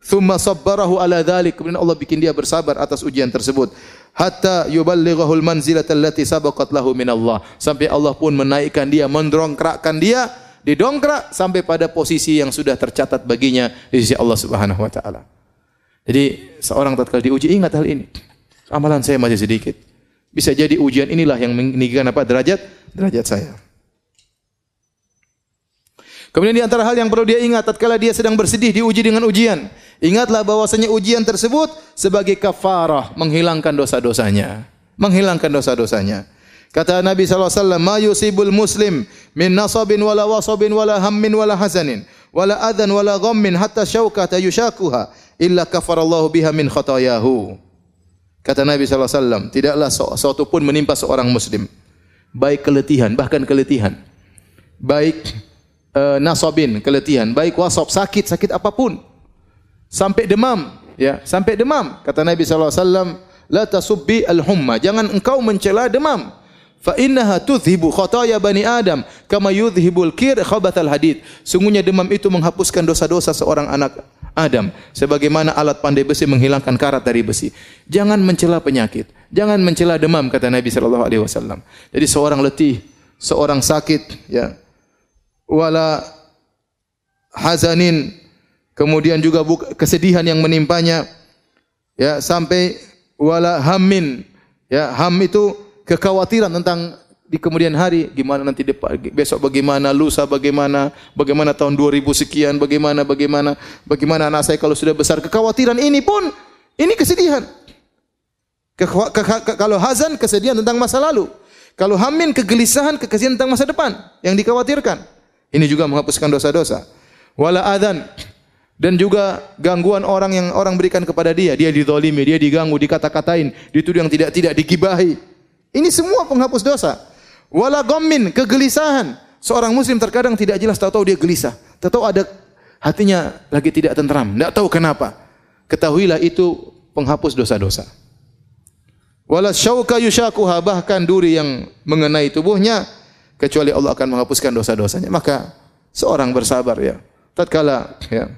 Thumma sabbarahu ala dhalik. Kemudian Allah bikin dia bersabar atas ujian tersebut hatta yuballighahul manzilata allati sabaqat lahu min Allah sampai Allah pun menaikkan dia mendongkrakkan dia didongkrak sampai pada posisi yang sudah tercatat baginya di sisi Allah Subhanahu wa taala. Jadi seorang tatkala diuji ingat hal ini. Amalan saya masih sedikit. Bisa jadi ujian inilah yang meninggikan apa derajat derajat saya. Kemudian di antara hal yang perlu dia ingat tatkala dia sedang bersedih diuji dengan ujian, ingatlah bahwasanya ujian tersebut sebagai kafarah menghilangkan dosa-dosanya, menghilangkan dosa-dosanya. Kata Nabi SAW, Ma yusibul muslim min nasabin wala wasabin wala hammin wala hazanin wala adhan wala ghammin hatta syaukata yushakuha illa kafarallahu biha min khatayahu. Kata Nabi SAW, tidaklah suatu pun menimpa seorang muslim. Baik keletihan, bahkan keletihan. Baik uh, nasabin, keletihan, baik wasab, sakit, sakit apa pun. Sampai demam, ya, sampai demam. Kata Nabi wasallam, la tasubbi al-humma, jangan engkau mencela demam. Fa innaha tudhibu khataya bani Adam kama yudhibul kir khabathal hadid. Sungguhnya demam itu menghapuskan dosa-dosa seorang anak Adam sebagaimana alat pandai besi menghilangkan karat dari besi. Jangan mencela penyakit, jangan mencela demam kata Nabi sallallahu alaihi wasallam. Jadi seorang letih, seorang sakit, ya, wala hazanin kemudian juga kesedihan yang menimpanya ya sampai wala hammin ya ham itu kekhawatiran tentang di kemudian hari gimana nanti depan, besok bagaimana lusa bagaimana bagaimana tahun 2000 sekian bagaimana bagaimana bagaimana anak saya kalau sudah besar. Kekhawatiran ini pun ini kesedihan. Ke, ke, ke, kalau hazan kesedihan tentang masa lalu. Kalau hamin kegelisahan kekesian tentang masa depan yang dikhawatirkan ini juga menghapuskan dosa-dosa. Wala adzan dan juga gangguan orang yang orang berikan kepada dia, dia dizalimi, dia diganggu, dikata-katain, dituduh yang tidak-tidak, digibahi. Ini semua penghapus dosa. Wala ghammin, kegelisahan. Seorang muslim terkadang tidak jelas tahu-tahu dia gelisah. Tahu-tahu ada hatinya lagi tidak tentram, tidak tahu kenapa. Ketahuilah itu penghapus dosa-dosa. Wala syauka yushakuha bahkan duri yang mengenai tubuhnya kecuali Allah akan menghapuskan dosa-dosanya. Maka seorang bersabar ya. Tatkala ya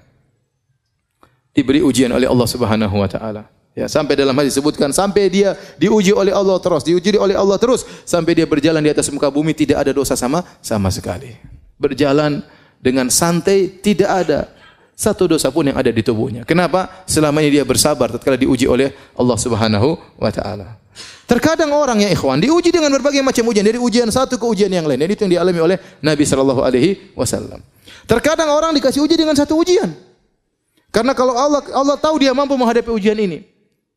diberi ujian oleh Allah Subhanahu wa taala. Ya, sampai dalam hadis disebutkan sampai dia diuji oleh Allah terus, diuji oleh Allah terus sampai dia berjalan di atas muka bumi tidak ada dosa sama sama sekali. Berjalan dengan santai tidak ada satu dosa pun yang ada di tubuhnya. Kenapa? Selama ini dia bersabar tatkala diuji oleh Allah Subhanahu wa taala. Terkadang orang yang ikhwan diuji dengan berbagai macam ujian dari ujian satu ke ujian yang lain. Dan itu yang dialami oleh Nabi sallallahu alaihi wasallam. Terkadang orang dikasih uji dengan satu ujian. Karena kalau Allah Allah tahu dia mampu menghadapi ujian ini.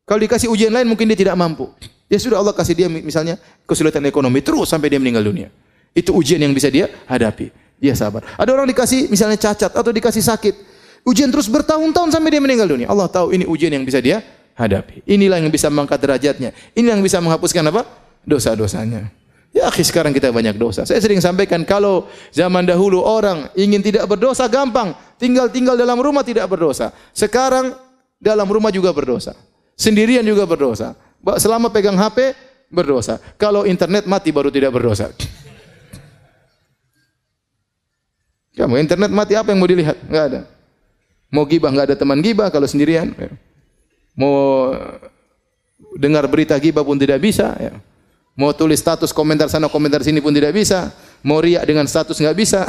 Kalau dikasih ujian lain mungkin dia tidak mampu. Ya sudah Allah kasih dia misalnya kesulitan ekonomi terus sampai dia meninggal dunia. Itu ujian yang bisa dia hadapi. Dia sabar. Ada orang dikasih misalnya cacat atau dikasih sakit. Ujian terus bertahun-tahun sampai dia meninggal dunia. Allah tahu ini ujian yang bisa dia hadapi. Inilah yang bisa mengangkat derajatnya. Ini yang bisa menghapuskan apa? Dosa-dosanya. Ya akhir sekarang kita banyak dosa. Saya sering sampaikan kalau zaman dahulu orang ingin tidak berdosa gampang. Tinggal-tinggal dalam rumah tidak berdosa. Sekarang dalam rumah juga berdosa. Sendirian juga berdosa. Selama pegang HP berdosa. Kalau internet mati baru tidak berdosa. *laughs* Haram. Internet mati apa yang mau dilihat? Enggak ada. Mau gibah enggak ada teman gibah kalau sendirian. Ya. Mau dengar berita gibah pun tidak bisa. Ya. Mau tulis status komentar sana komentar sini pun tidak bisa. Mau riak dengan status enggak bisa.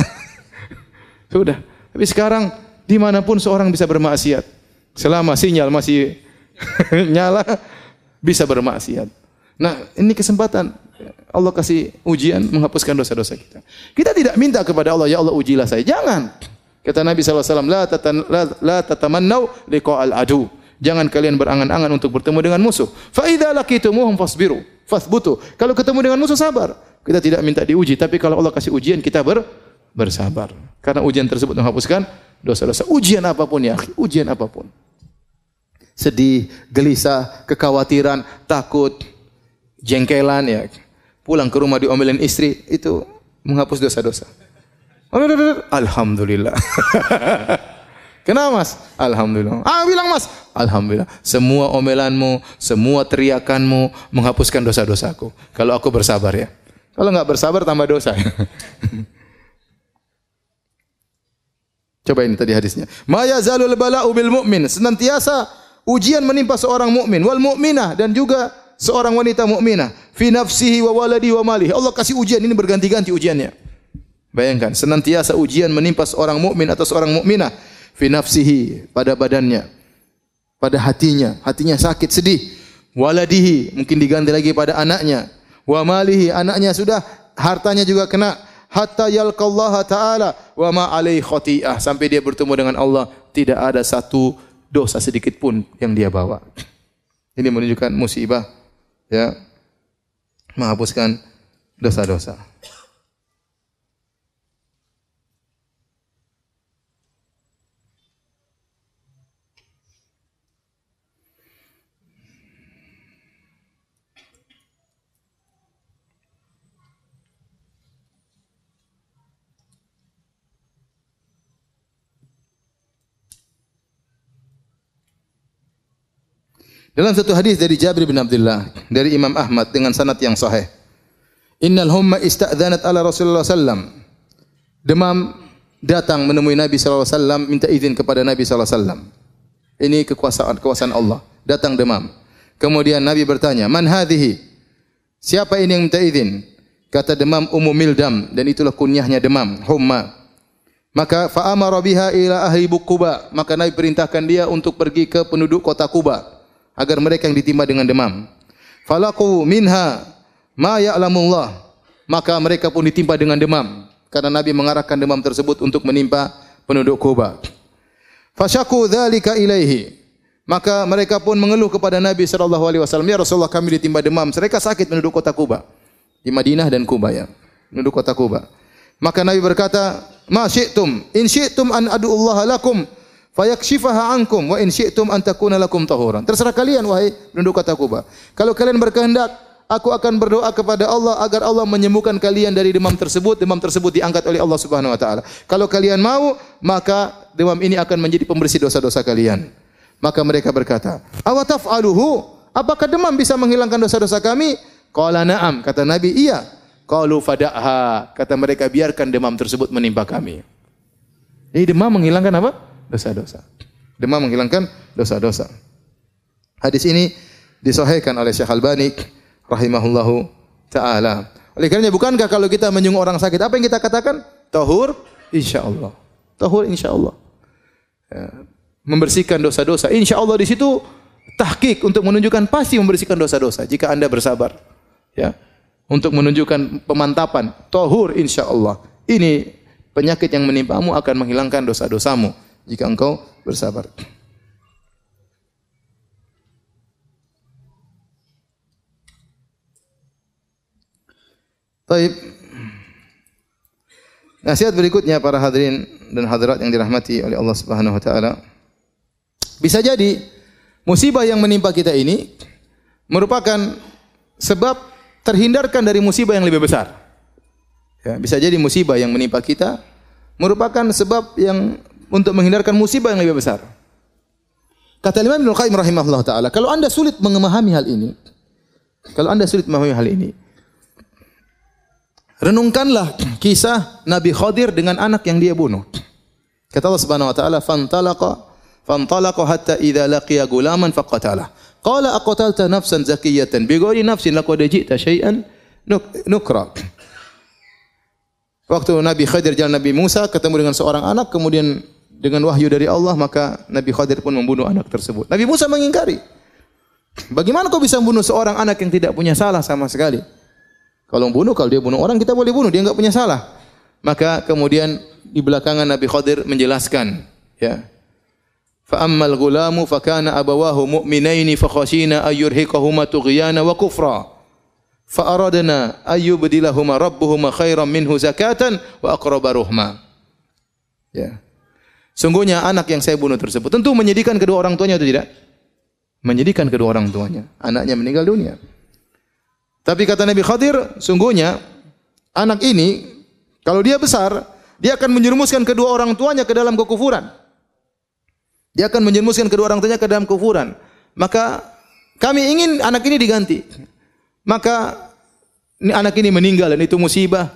*laughs* Sudah. Tapi sekarang di mana pun seorang bisa bermaksiat. Selama sinyal masih *laughs* nyala bisa bermaksiat. Nah, ini kesempatan Allah kasih ujian menghapuskan dosa-dosa kita. Kita tidak minta kepada Allah, ya Allah ujilah saya. Jangan. Kata Nabi SAW, la, tatan, la, la tatamannau liqa'al adu. Jangan kalian berangan-angan untuk bertemu dengan musuh. Fa idza laqitumuhum fasbiru, fasbutu. Kalau ketemu dengan musuh sabar. Kita tidak minta diuji, tapi kalau Allah kasih ujian kita ber, bersabar. Karena ujian tersebut menghapuskan dosa-dosa. Ujian apa pun ya, ujian apa pun. Sedih, gelisah, kekhawatiran, takut, jengkelan ya. Pulang ke rumah diomelin istri itu menghapus dosa-dosa. Alhamdulillah. *laughs* Kenapa mas? Alhamdulillah. Ah bilang mas. Alhamdulillah. Semua omelanmu, semua teriakanmu menghapuskan dosa-dosaku. Kalau aku bersabar ya. Kalau nggak bersabar tambah dosa. *laughs* Coba ini tadi hadisnya. Maya zalul bala'u bil mu'min. Senantiasa ujian menimpa seorang mukmin wal mukminah dan juga seorang wanita mukminah fi nafsihi wa waladi wa. Allah kasih ujian ini berganti-ganti ujiannya. Bayangkan, senantiasa ujian menimpa seorang mukmin atau seorang mukminah fi nafsihi pada badannya, pada hatinya, hatinya sakit, sedih. Waladihi mungkin diganti lagi pada anaknya. Wa malihi anaknya sudah hartanya juga kena hatta yalqallaha taala wa ma alaihi khati'ah sampai dia bertemu dengan Allah tidak ada satu dosa sedikit pun yang dia bawa. Ini menunjukkan musibah ya menghapuskan dosa-dosa. Dalam satu hadis dari Jabir bin Abdullah dari Imam Ahmad dengan sanad yang sahih. Innal humma ista'dhanat ala Rasulullah sallam. Demam datang menemui Nabi sallallahu alaihi wasallam minta izin kepada Nabi sallallahu alaihi wasallam. Ini kekuasaan kekuasaan Allah. Datang demam. Kemudian Nabi bertanya, "Man hadhihi?" Siapa ini yang minta izin? Kata demam Ummu Mildam dan itulah kunyahnya demam, humma. Maka fa'amara biha ila ahli Quba. Maka Nabi perintahkan dia untuk pergi ke penduduk kota Kuba agar mereka yang ditimpa dengan demam. Falaku minha ma ya'lamullah. Maka mereka pun ditimpa dengan demam karena Nabi mengarahkan demam tersebut untuk menimpa penduduk Kuba. Fasyaku dzalika ilaihi. Maka mereka pun mengeluh kepada Nabi sallallahu alaihi wasallam, "Ya Rasulullah, kami ditimpa demam." Mereka sakit penduduk kota Kuba. Di Madinah dan Kuba ya. Penduduk kota Kuba. Maka Nabi berkata, "Ma syi'tum, in syi'tum an ad'ullaha lakum fayakshifaha ankum wa in syi'tum an takuna lakum tahuran. Terserah kalian wahai penduduk kota Kuba. Kalau kalian berkehendak, aku akan berdoa kepada Allah agar Allah menyembuhkan kalian dari demam tersebut. Demam tersebut diangkat oleh Allah Subhanahu wa taala. Kalau kalian mau, maka demam ini akan menjadi pembersih dosa-dosa kalian. Maka mereka berkata, "Awataf'aluhu?" Apakah demam bisa menghilangkan dosa-dosa kami? Qala na'am, kata Nabi, iya. Qalu fada'ha, kata mereka biarkan demam tersebut menimpa kami. Jadi demam menghilangkan apa? Dosa-dosa. Demam menghilangkan dosa-dosa. Hadis ini disahihkan oleh Syekh Albani rahimahullahu taala. Oleh karena bukankah kalau kita menyungguh orang sakit apa yang kita katakan? Tahur insyaallah. Tahur insyaallah. Ya. Membersihkan dosa-dosa. Insyaallah di situ tahqiq untuk menunjukkan pasti membersihkan dosa-dosa jika Anda bersabar. Ya. Untuk menunjukkan pemantapan. Tahur insyaallah. Ini penyakit yang menimpamu akan menghilangkan dosa-dosamu jika engkau bersabar. Taib. Nasihat berikutnya para hadirin dan hadirat yang dirahmati oleh Allah Subhanahu wa taala. Bisa jadi musibah yang menimpa kita ini merupakan sebab terhindarkan dari musibah yang lebih besar. Ya, bisa jadi musibah yang menimpa kita merupakan sebab yang untuk menghindarkan musibah yang lebih besar. Kata Imam Ibnu Qayyim rahimahullah taala, kalau Anda sulit memahami hal ini, kalau Anda sulit memahami hal ini, Renungkanlah kisah Nabi Khadir dengan anak yang dia bunuh. Kata Allah Subhanahu wa taala, "Fantalaqa fantalaqa hatta idza laqiya gulaman faqatalah." Qala aqatalta nafsan zakiyatan bighairi nafsin laqad ji'ta syai'an nukra. Waktu Nabi Khadir jalan Nabi Musa ketemu dengan seorang anak kemudian dengan wahyu dari Allah maka Nabi Khadir pun membunuh anak tersebut. Nabi Musa mengingkari. Bagaimana kau bisa membunuh seorang anak yang tidak punya salah sama sekali? Kalau bunuh, kalau dia bunuh orang kita boleh bunuh, dia enggak punya salah. Maka kemudian di belakangan Nabi Khadir menjelaskan, ya. Fa ammal gulamu fa kana abawahu mu'minaini fa khashina ayyurhiqahuma tughyana wa kufra. Fa aradna ayyubdilahuma rabbuhuma khairan minhu zakatan wa ruhma. Ya. Sungguhnya anak yang saya bunuh tersebut tentu menyedihkan kedua orang tuanya atau tidak? Menyedihkan kedua orang tuanya. Anaknya meninggal dunia. Tapi kata Nabi Khadir, sungguhnya anak ini kalau dia besar, dia akan menjerumuskan kedua orang tuanya ke dalam kekufuran. Dia akan menjerumuskan kedua orang tuanya ke dalam kekufuran. Maka kami ingin anak ini diganti. Maka anak ini meninggal dan itu musibah.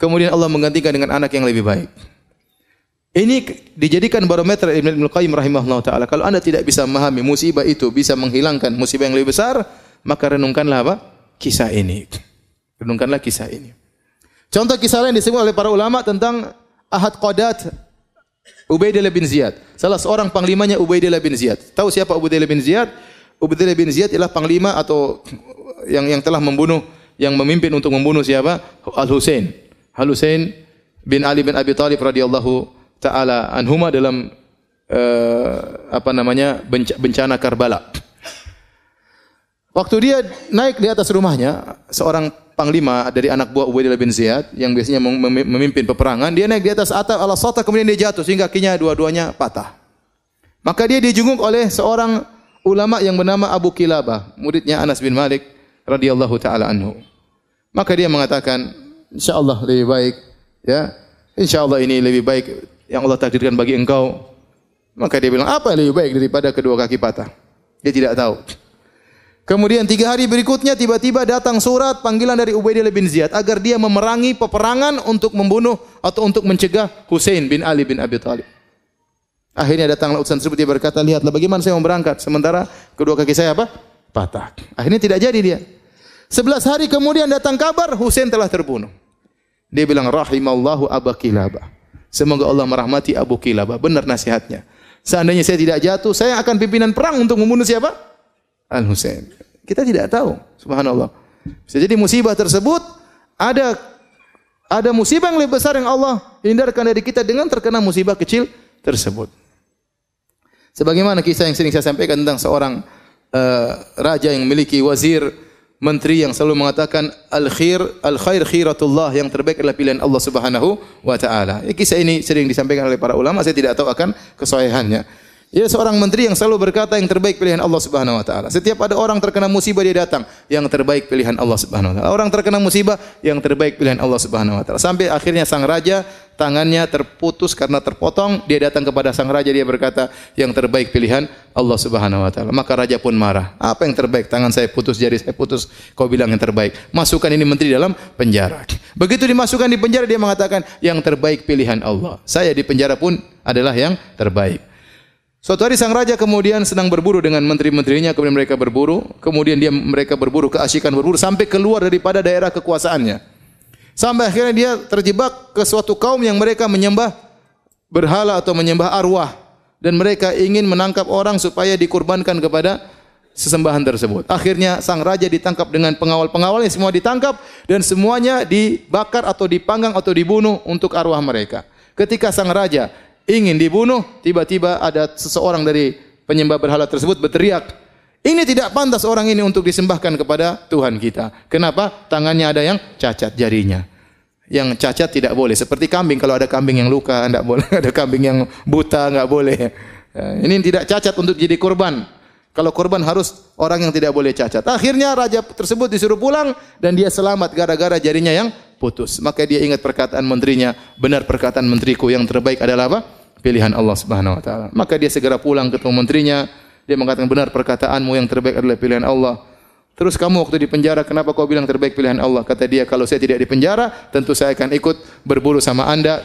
Kemudian Allah menggantikan dengan anak yang lebih baik. Ini dijadikan barometer Ibnu Qayyim rahimahullah taala. Kalau Anda tidak bisa memahami musibah itu bisa menghilangkan musibah yang lebih besar, maka renungkanlah apa? kisah ini. Renungkanlah kisah ini. Contoh kisah lain disebut oleh para ulama tentang Ahad Qadat Ubaidillah bin Ziyad. Salah seorang panglimanya Ubaidillah bin Ziyad. Tahu siapa Ubaidillah bin Ziyad? Ubaidillah bin Ziyad ialah panglima atau yang yang telah membunuh yang memimpin untuk membunuh siapa? Al Husain. Al Husain bin Ali bin Abi Thalib radhiyallahu taala anhuma dalam uh, apa namanya bencana Karbala. Waktu dia naik di atas rumahnya, seorang panglima dari anak buah Ubaidillah bin Ziyad yang biasanya memimpin peperangan, dia naik di atas atap ala sota kemudian dia jatuh sehingga kakinya dua-duanya patah. Maka dia dijunguk oleh seorang ulama yang bernama Abu Kilabah, muridnya Anas bin Malik radhiyallahu taala anhu. Maka dia mengatakan, insyaallah lebih baik ya. Insyaallah ini lebih baik yang Allah takdirkan bagi engkau. Maka dia bilang, apa yang lebih baik daripada kedua kaki patah? Dia tidak tahu. Kemudian tiga hari berikutnya tiba-tiba datang surat panggilan dari Ubaidillah bin Ziyad agar dia memerangi peperangan untuk membunuh atau untuk mencegah Hussein bin Ali bin Abi Thalib. Akhirnya datanglah utusan tersebut dia berkata, lihatlah bagaimana saya mau berangkat sementara kedua kaki saya apa? Patah. Akhirnya tidak jadi dia. Sebelas hari kemudian datang kabar Hussein telah terbunuh. Dia bilang rahimallahu Abu Kilabah. Semoga Allah merahmati Abu Kilabah. Benar nasihatnya. Seandainya saya tidak jatuh, saya akan pimpinan perang untuk membunuh siapa? Al Husain. Kita tidak tahu, subhanallah. Bisa jadi musibah tersebut ada ada musibah yang lebih besar yang Allah hindarkan dari kita dengan terkena musibah kecil tersebut. Sebagaimana kisah yang sering saya sampaikan tentang seorang uh, raja yang memiliki wazir, menteri yang selalu mengatakan al khair al khair khiratullah yang terbaik adalah pilihan Allah Subhanahu wa taala. Kisah ini sering disampaikan oleh para ulama, saya tidak tahu akan kesahihannya. Ia seorang menteri yang selalu berkata yang terbaik pilihan Allah Subhanahu wa taala. Setiap ada orang terkena musibah dia datang, yang terbaik pilihan Allah Subhanahu wa taala. Orang terkena musibah, yang terbaik pilihan Allah Subhanahu wa taala. Sampai akhirnya sang raja tangannya terputus karena terpotong, dia datang kepada sang raja dia berkata, yang terbaik pilihan Allah Subhanahu wa taala. Maka raja pun marah. Apa yang terbaik? Tangan saya putus, jari saya putus. Kau bilang yang terbaik. Masukkan ini menteri dalam penjara. Begitu dimasukkan di penjara dia mengatakan, yang terbaik pilihan Allah. Saya di penjara pun adalah yang terbaik. Suatu hari sang raja kemudian sedang berburu dengan menteri-menterinya, kemudian mereka berburu, kemudian dia mereka berburu keasikan berburu sampai keluar daripada daerah kekuasaannya. Sampai akhirnya dia terjebak ke suatu kaum yang mereka menyembah berhala atau menyembah arwah dan mereka ingin menangkap orang supaya dikurbankan kepada sesembahan tersebut. Akhirnya sang raja ditangkap dengan pengawal-pengawalnya semua ditangkap dan semuanya dibakar atau dipanggang atau dibunuh untuk arwah mereka. Ketika sang raja ingin dibunuh, tiba-tiba ada seseorang dari penyembah berhala tersebut berteriak, ini tidak pantas orang ini untuk disembahkan kepada Tuhan kita. Kenapa? Tangannya ada yang cacat jarinya. Yang cacat tidak boleh. Seperti kambing, kalau ada kambing yang luka, tidak boleh. *laughs* Ada kambing yang buta, nggak boleh. Ya, ini tidak cacat untuk jadi korban. Kalau korban harus orang yang tidak boleh cacat. Akhirnya raja tersebut disuruh pulang dan dia selamat gara-gara jarinya yang putus. Maka dia ingat perkataan menterinya, benar perkataan menteriku yang terbaik adalah apa? Pilihan Allah Subhanahu wa taala. Maka dia segera pulang ketemu menterinya, dia mengatakan benar perkataanmu yang terbaik adalah pilihan Allah. Terus kamu waktu di penjara kenapa kau bilang terbaik pilihan Allah? Kata dia kalau saya tidak di penjara tentu saya akan ikut berburu sama Anda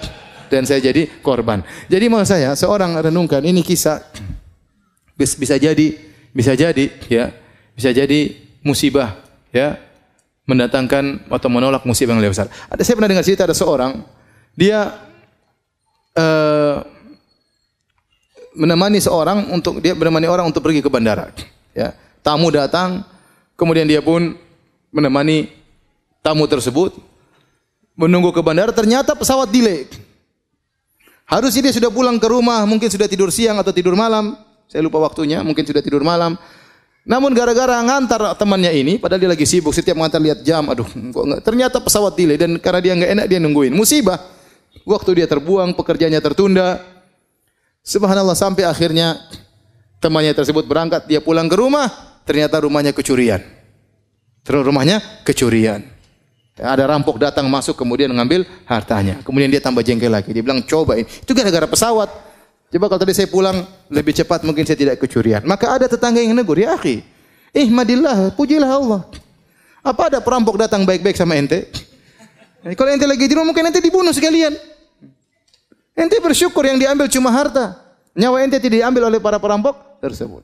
dan saya jadi korban. Jadi mau saya seorang renungkan ini kisah bisa jadi bisa jadi ya bisa jadi musibah ya mendatangkan atau menolak musibah yang lebih besar. Ada saya pernah dengar cerita ada seorang dia uh, menemani seorang untuk dia menemani orang untuk pergi ke bandara. Ya, tamu datang, kemudian dia pun menemani tamu tersebut menunggu ke bandara. Ternyata pesawat delay. Harusnya dia sudah pulang ke rumah, mungkin sudah tidur siang atau tidur malam. Saya lupa waktunya, mungkin sudah tidur malam. Namun gara-gara ngantar temannya ini, padahal dia lagi sibuk, setiap ngantar lihat jam, aduh, kok enggak. Ternyata pesawat delay dan karena dia nggak enak dia nungguin. Musibah. Waktu dia terbuang, pekerjaannya tertunda. Subhanallah sampai akhirnya temannya tersebut berangkat, dia pulang ke rumah, ternyata rumahnya kecurian. Terus rumahnya kecurian. Ada rampok datang masuk kemudian mengambil hartanya. Kemudian dia tambah jengkel lagi. Dia bilang coba ini. Itu gara-gara pesawat. Coba kalau tadi saya pulang lebih cepat mungkin saya tidak kecurian. Maka ada tetangga yang negur, ya akhi. Ihmadillah, pujilah Allah. Apa ada perampok datang baik-baik sama ente? Eh, kalau ente lagi di rumah mungkin ente dibunuh sekalian. Ente bersyukur yang diambil cuma harta. Nyawa ente tidak diambil oleh para perampok tersebut.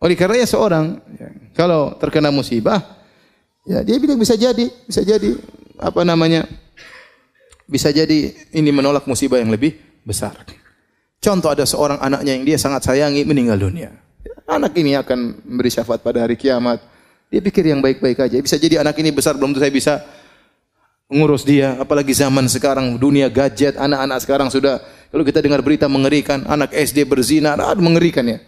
Oleh karenanya seorang ya, kalau terkena musibah, ya dia bilang bisa jadi, bisa jadi apa namanya? Bisa jadi ini menolak musibah yang lebih besar. Contoh ada seorang anaknya yang dia sangat sayangi meninggal dunia. Anak ini akan memberi syafaat pada hari kiamat. Dia pikir yang baik-baik aja. Bisa jadi anak ini besar belum tentu saya bisa ngurus dia. Apalagi zaman sekarang dunia gadget, anak-anak sekarang sudah kalau kita dengar berita mengerikan, anak SD berzina, ada mengerikan ya.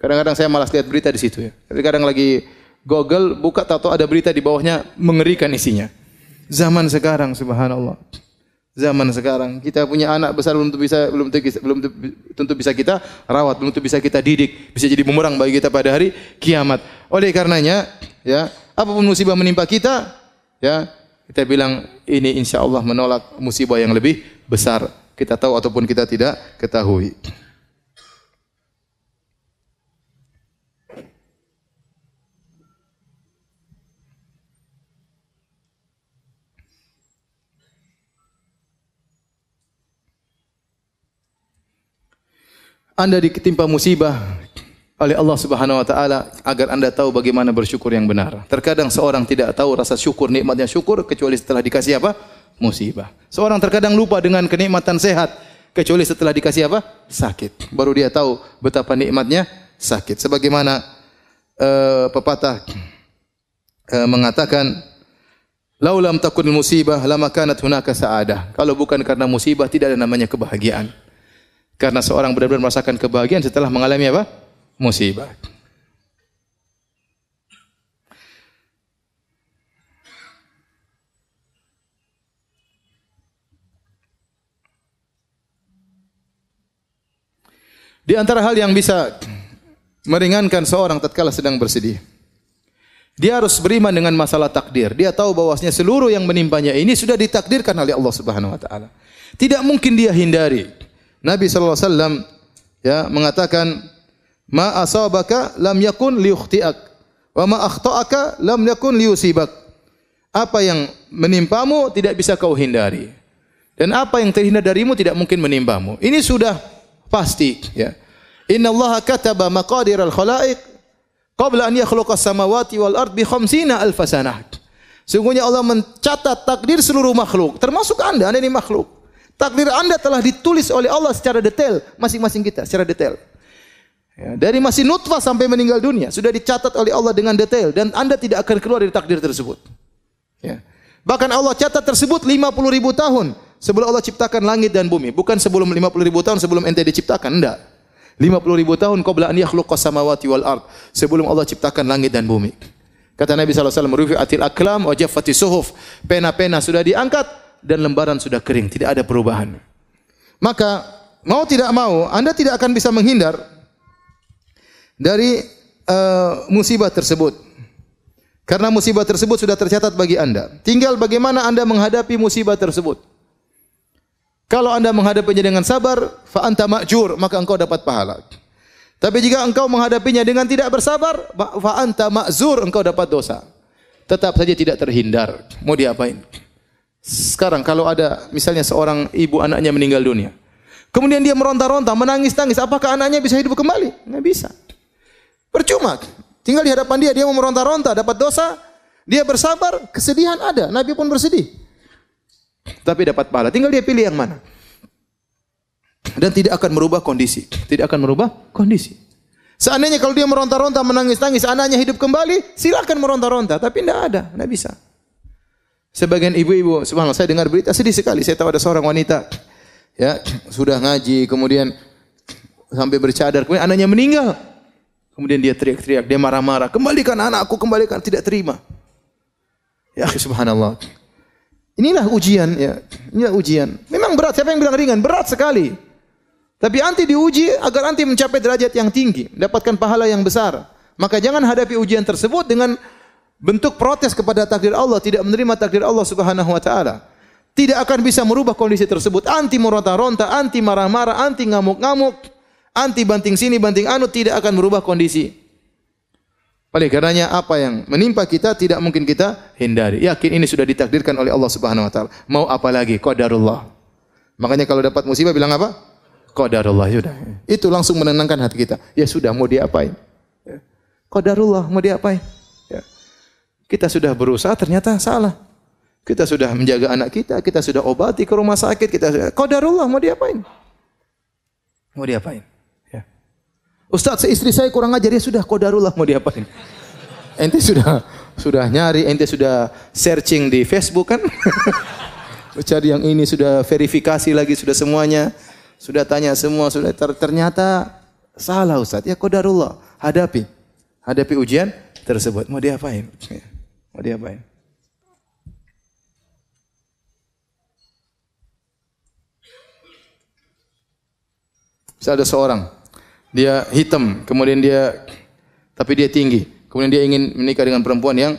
Kadang-kadang saya malas lihat berita di situ ya. Tapi kadang lagi Google buka tahu ada berita di bawahnya mengerikan isinya. Zaman sekarang subhanallah zaman sekarang. Kita punya anak besar belum tentu bisa belum tentu, belum tentu bisa kita rawat, belum tentu bisa kita didik, bisa jadi bumerang bagi kita pada hari kiamat. Oleh karenanya, ya, apa pun musibah menimpa kita, ya, kita bilang ini insya Allah menolak musibah yang lebih besar. Kita tahu ataupun kita tidak ketahui. Anda ditimpa musibah oleh Allah Subhanahu wa taala agar Anda tahu bagaimana bersyukur yang benar. Terkadang seorang tidak tahu rasa syukur nikmatnya syukur kecuali setelah dikasih apa? musibah. Seorang terkadang lupa dengan kenikmatan sehat kecuali setelah dikasih apa? sakit. Baru dia tahu betapa nikmatnya sakit. Sebagaimana uh, pepatah uh, mengatakan Laulam takun musibah lama kanat hunaka sa'adah. Kalau bukan karena musibah tidak ada namanya kebahagiaan. Karena seorang benar-benar merasakan kebahagiaan setelah mengalami apa? Musibah. Di antara hal yang bisa meringankan seorang tatkala sedang bersedih. Dia harus beriman dengan masalah takdir. Dia tahu bahwasanya seluruh yang menimpanya ini sudah ditakdirkan oleh Allah Subhanahu wa taala. Tidak mungkin dia hindari. Nabi sallallahu alaihi wasallam ya mengatakan ma asabaka lam yakun liukhtiak wa ma akhta'aka lam yakun liusibak. Apa yang menimpamu tidak bisa kau hindari. Dan apa yang terhindar darimu tidak mungkin menimpamu. Ini sudah pasti ya. Inna Allah kataba maqadir al-khalaiq qabla an yakhluqa samawati wal ard bi khamsina alf sanah. Sungguhnya Allah mencatat takdir seluruh makhluk, termasuk Anda, Anda ini makhluk. Takdir Anda telah ditulis oleh Allah secara detail, masing-masing kita secara detail. Ya, dari masih nutfah sampai meninggal dunia sudah dicatat oleh Allah dengan detail dan Anda tidak akan keluar dari takdir tersebut. Ya. Bahkan Allah catat tersebut 50 ribu tahun sebelum Allah ciptakan langit dan bumi, bukan sebelum 50 ribu tahun sebelum ente diciptakan, enggak. 50 ribu tahun qabla an yakhluqa samawati wal ard sebelum Allah ciptakan langit dan bumi. Kata Nabi sallallahu alaihi wasallam, "Rufi'atil aklam wa jaffati suhuf." Pena-pena sudah diangkat, dan lembaran sudah kering, tidak ada perubahan. Maka mau tidak mau, Anda tidak akan bisa menghindar dari uh, musibah tersebut. Karena musibah tersebut sudah tercatat bagi Anda. Tinggal bagaimana Anda menghadapi musibah tersebut. Kalau Anda menghadapinya dengan sabar, fa anta ma'jur, maka engkau dapat pahala. Tapi jika engkau menghadapinya dengan tidak bersabar, fa anta ma'zur, engkau dapat dosa. Tetap saja tidak terhindar. Mau diapain? Sekarang kalau ada misalnya seorang ibu anaknya meninggal dunia. Kemudian dia meronta-ronta, menangis-tangis. Apakah anaknya bisa hidup kembali? Nggak bisa. Percuma. Tinggal di hadapan dia, dia mau meronta-ronta, dapat dosa. Dia bersabar, kesedihan ada. Nabi pun bersedih. Tapi dapat pahala. Tinggal dia pilih yang mana dan tidak akan merubah kondisi. Tidak akan merubah kondisi. Seandainya kalau dia meronta-ronta, menangis-nangis, anaknya hidup kembali, silakan meronta-ronta. Tapi tidak ada, tidak bisa. Sebagian ibu-ibu, subhanallah, saya dengar berita sedih sekali. Saya tahu ada seorang wanita, ya sudah ngaji, kemudian sampai bercadar, kemudian anaknya meninggal. Kemudian dia teriak-teriak, dia marah-marah, kembalikan anakku, kembalikan, tidak terima. Ya subhanallah. Inilah ujian, ya. Inilah ujian. Memang berat, siapa yang bilang ringan? Berat sekali. Tapi anti diuji agar anti mencapai derajat yang tinggi, mendapatkan pahala yang besar. Maka jangan hadapi ujian tersebut dengan bentuk protes kepada takdir Allah, tidak menerima takdir Allah Subhanahu wa taala. Tidak akan bisa merubah kondisi tersebut. Anti meronta-ronta, anti marah-marah, anti ngamuk-ngamuk, anti banting sini banting anu tidak akan merubah kondisi. Oleh karenanya apa yang menimpa kita tidak mungkin kita hindari. Yakin ini sudah ditakdirkan oleh Allah Subhanahu wa taala. Mau apa lagi? Qadarullah. Makanya kalau dapat musibah bilang apa? Qadarullah sudah. Itu langsung menenangkan hati kita. Ya sudah mau diapain? Ya. Qadarullah mau diapain? Kita sudah berusaha ternyata salah. Kita sudah menjaga anak kita, kita sudah obati ke rumah sakit, kita sudah qadarullah mau diapain? Mau diapain? Ya. Ustaz, istri saya kurang ajar ya sudah qadarullah mau diapain? Ente sudah sudah nyari, ente sudah searching di Facebook kan? *laughs* Cari yang ini sudah verifikasi lagi sudah semuanya. Sudah tanya semua, sudah ter ternyata salah Ustaz. Ya qadarullah. Hadapi. Hadapi ujian tersebut. Mau diapain? Ya. Mau diapain? Bisa ada seorang, dia hitam, kemudian dia, tapi dia tinggi. Kemudian dia ingin menikah dengan perempuan yang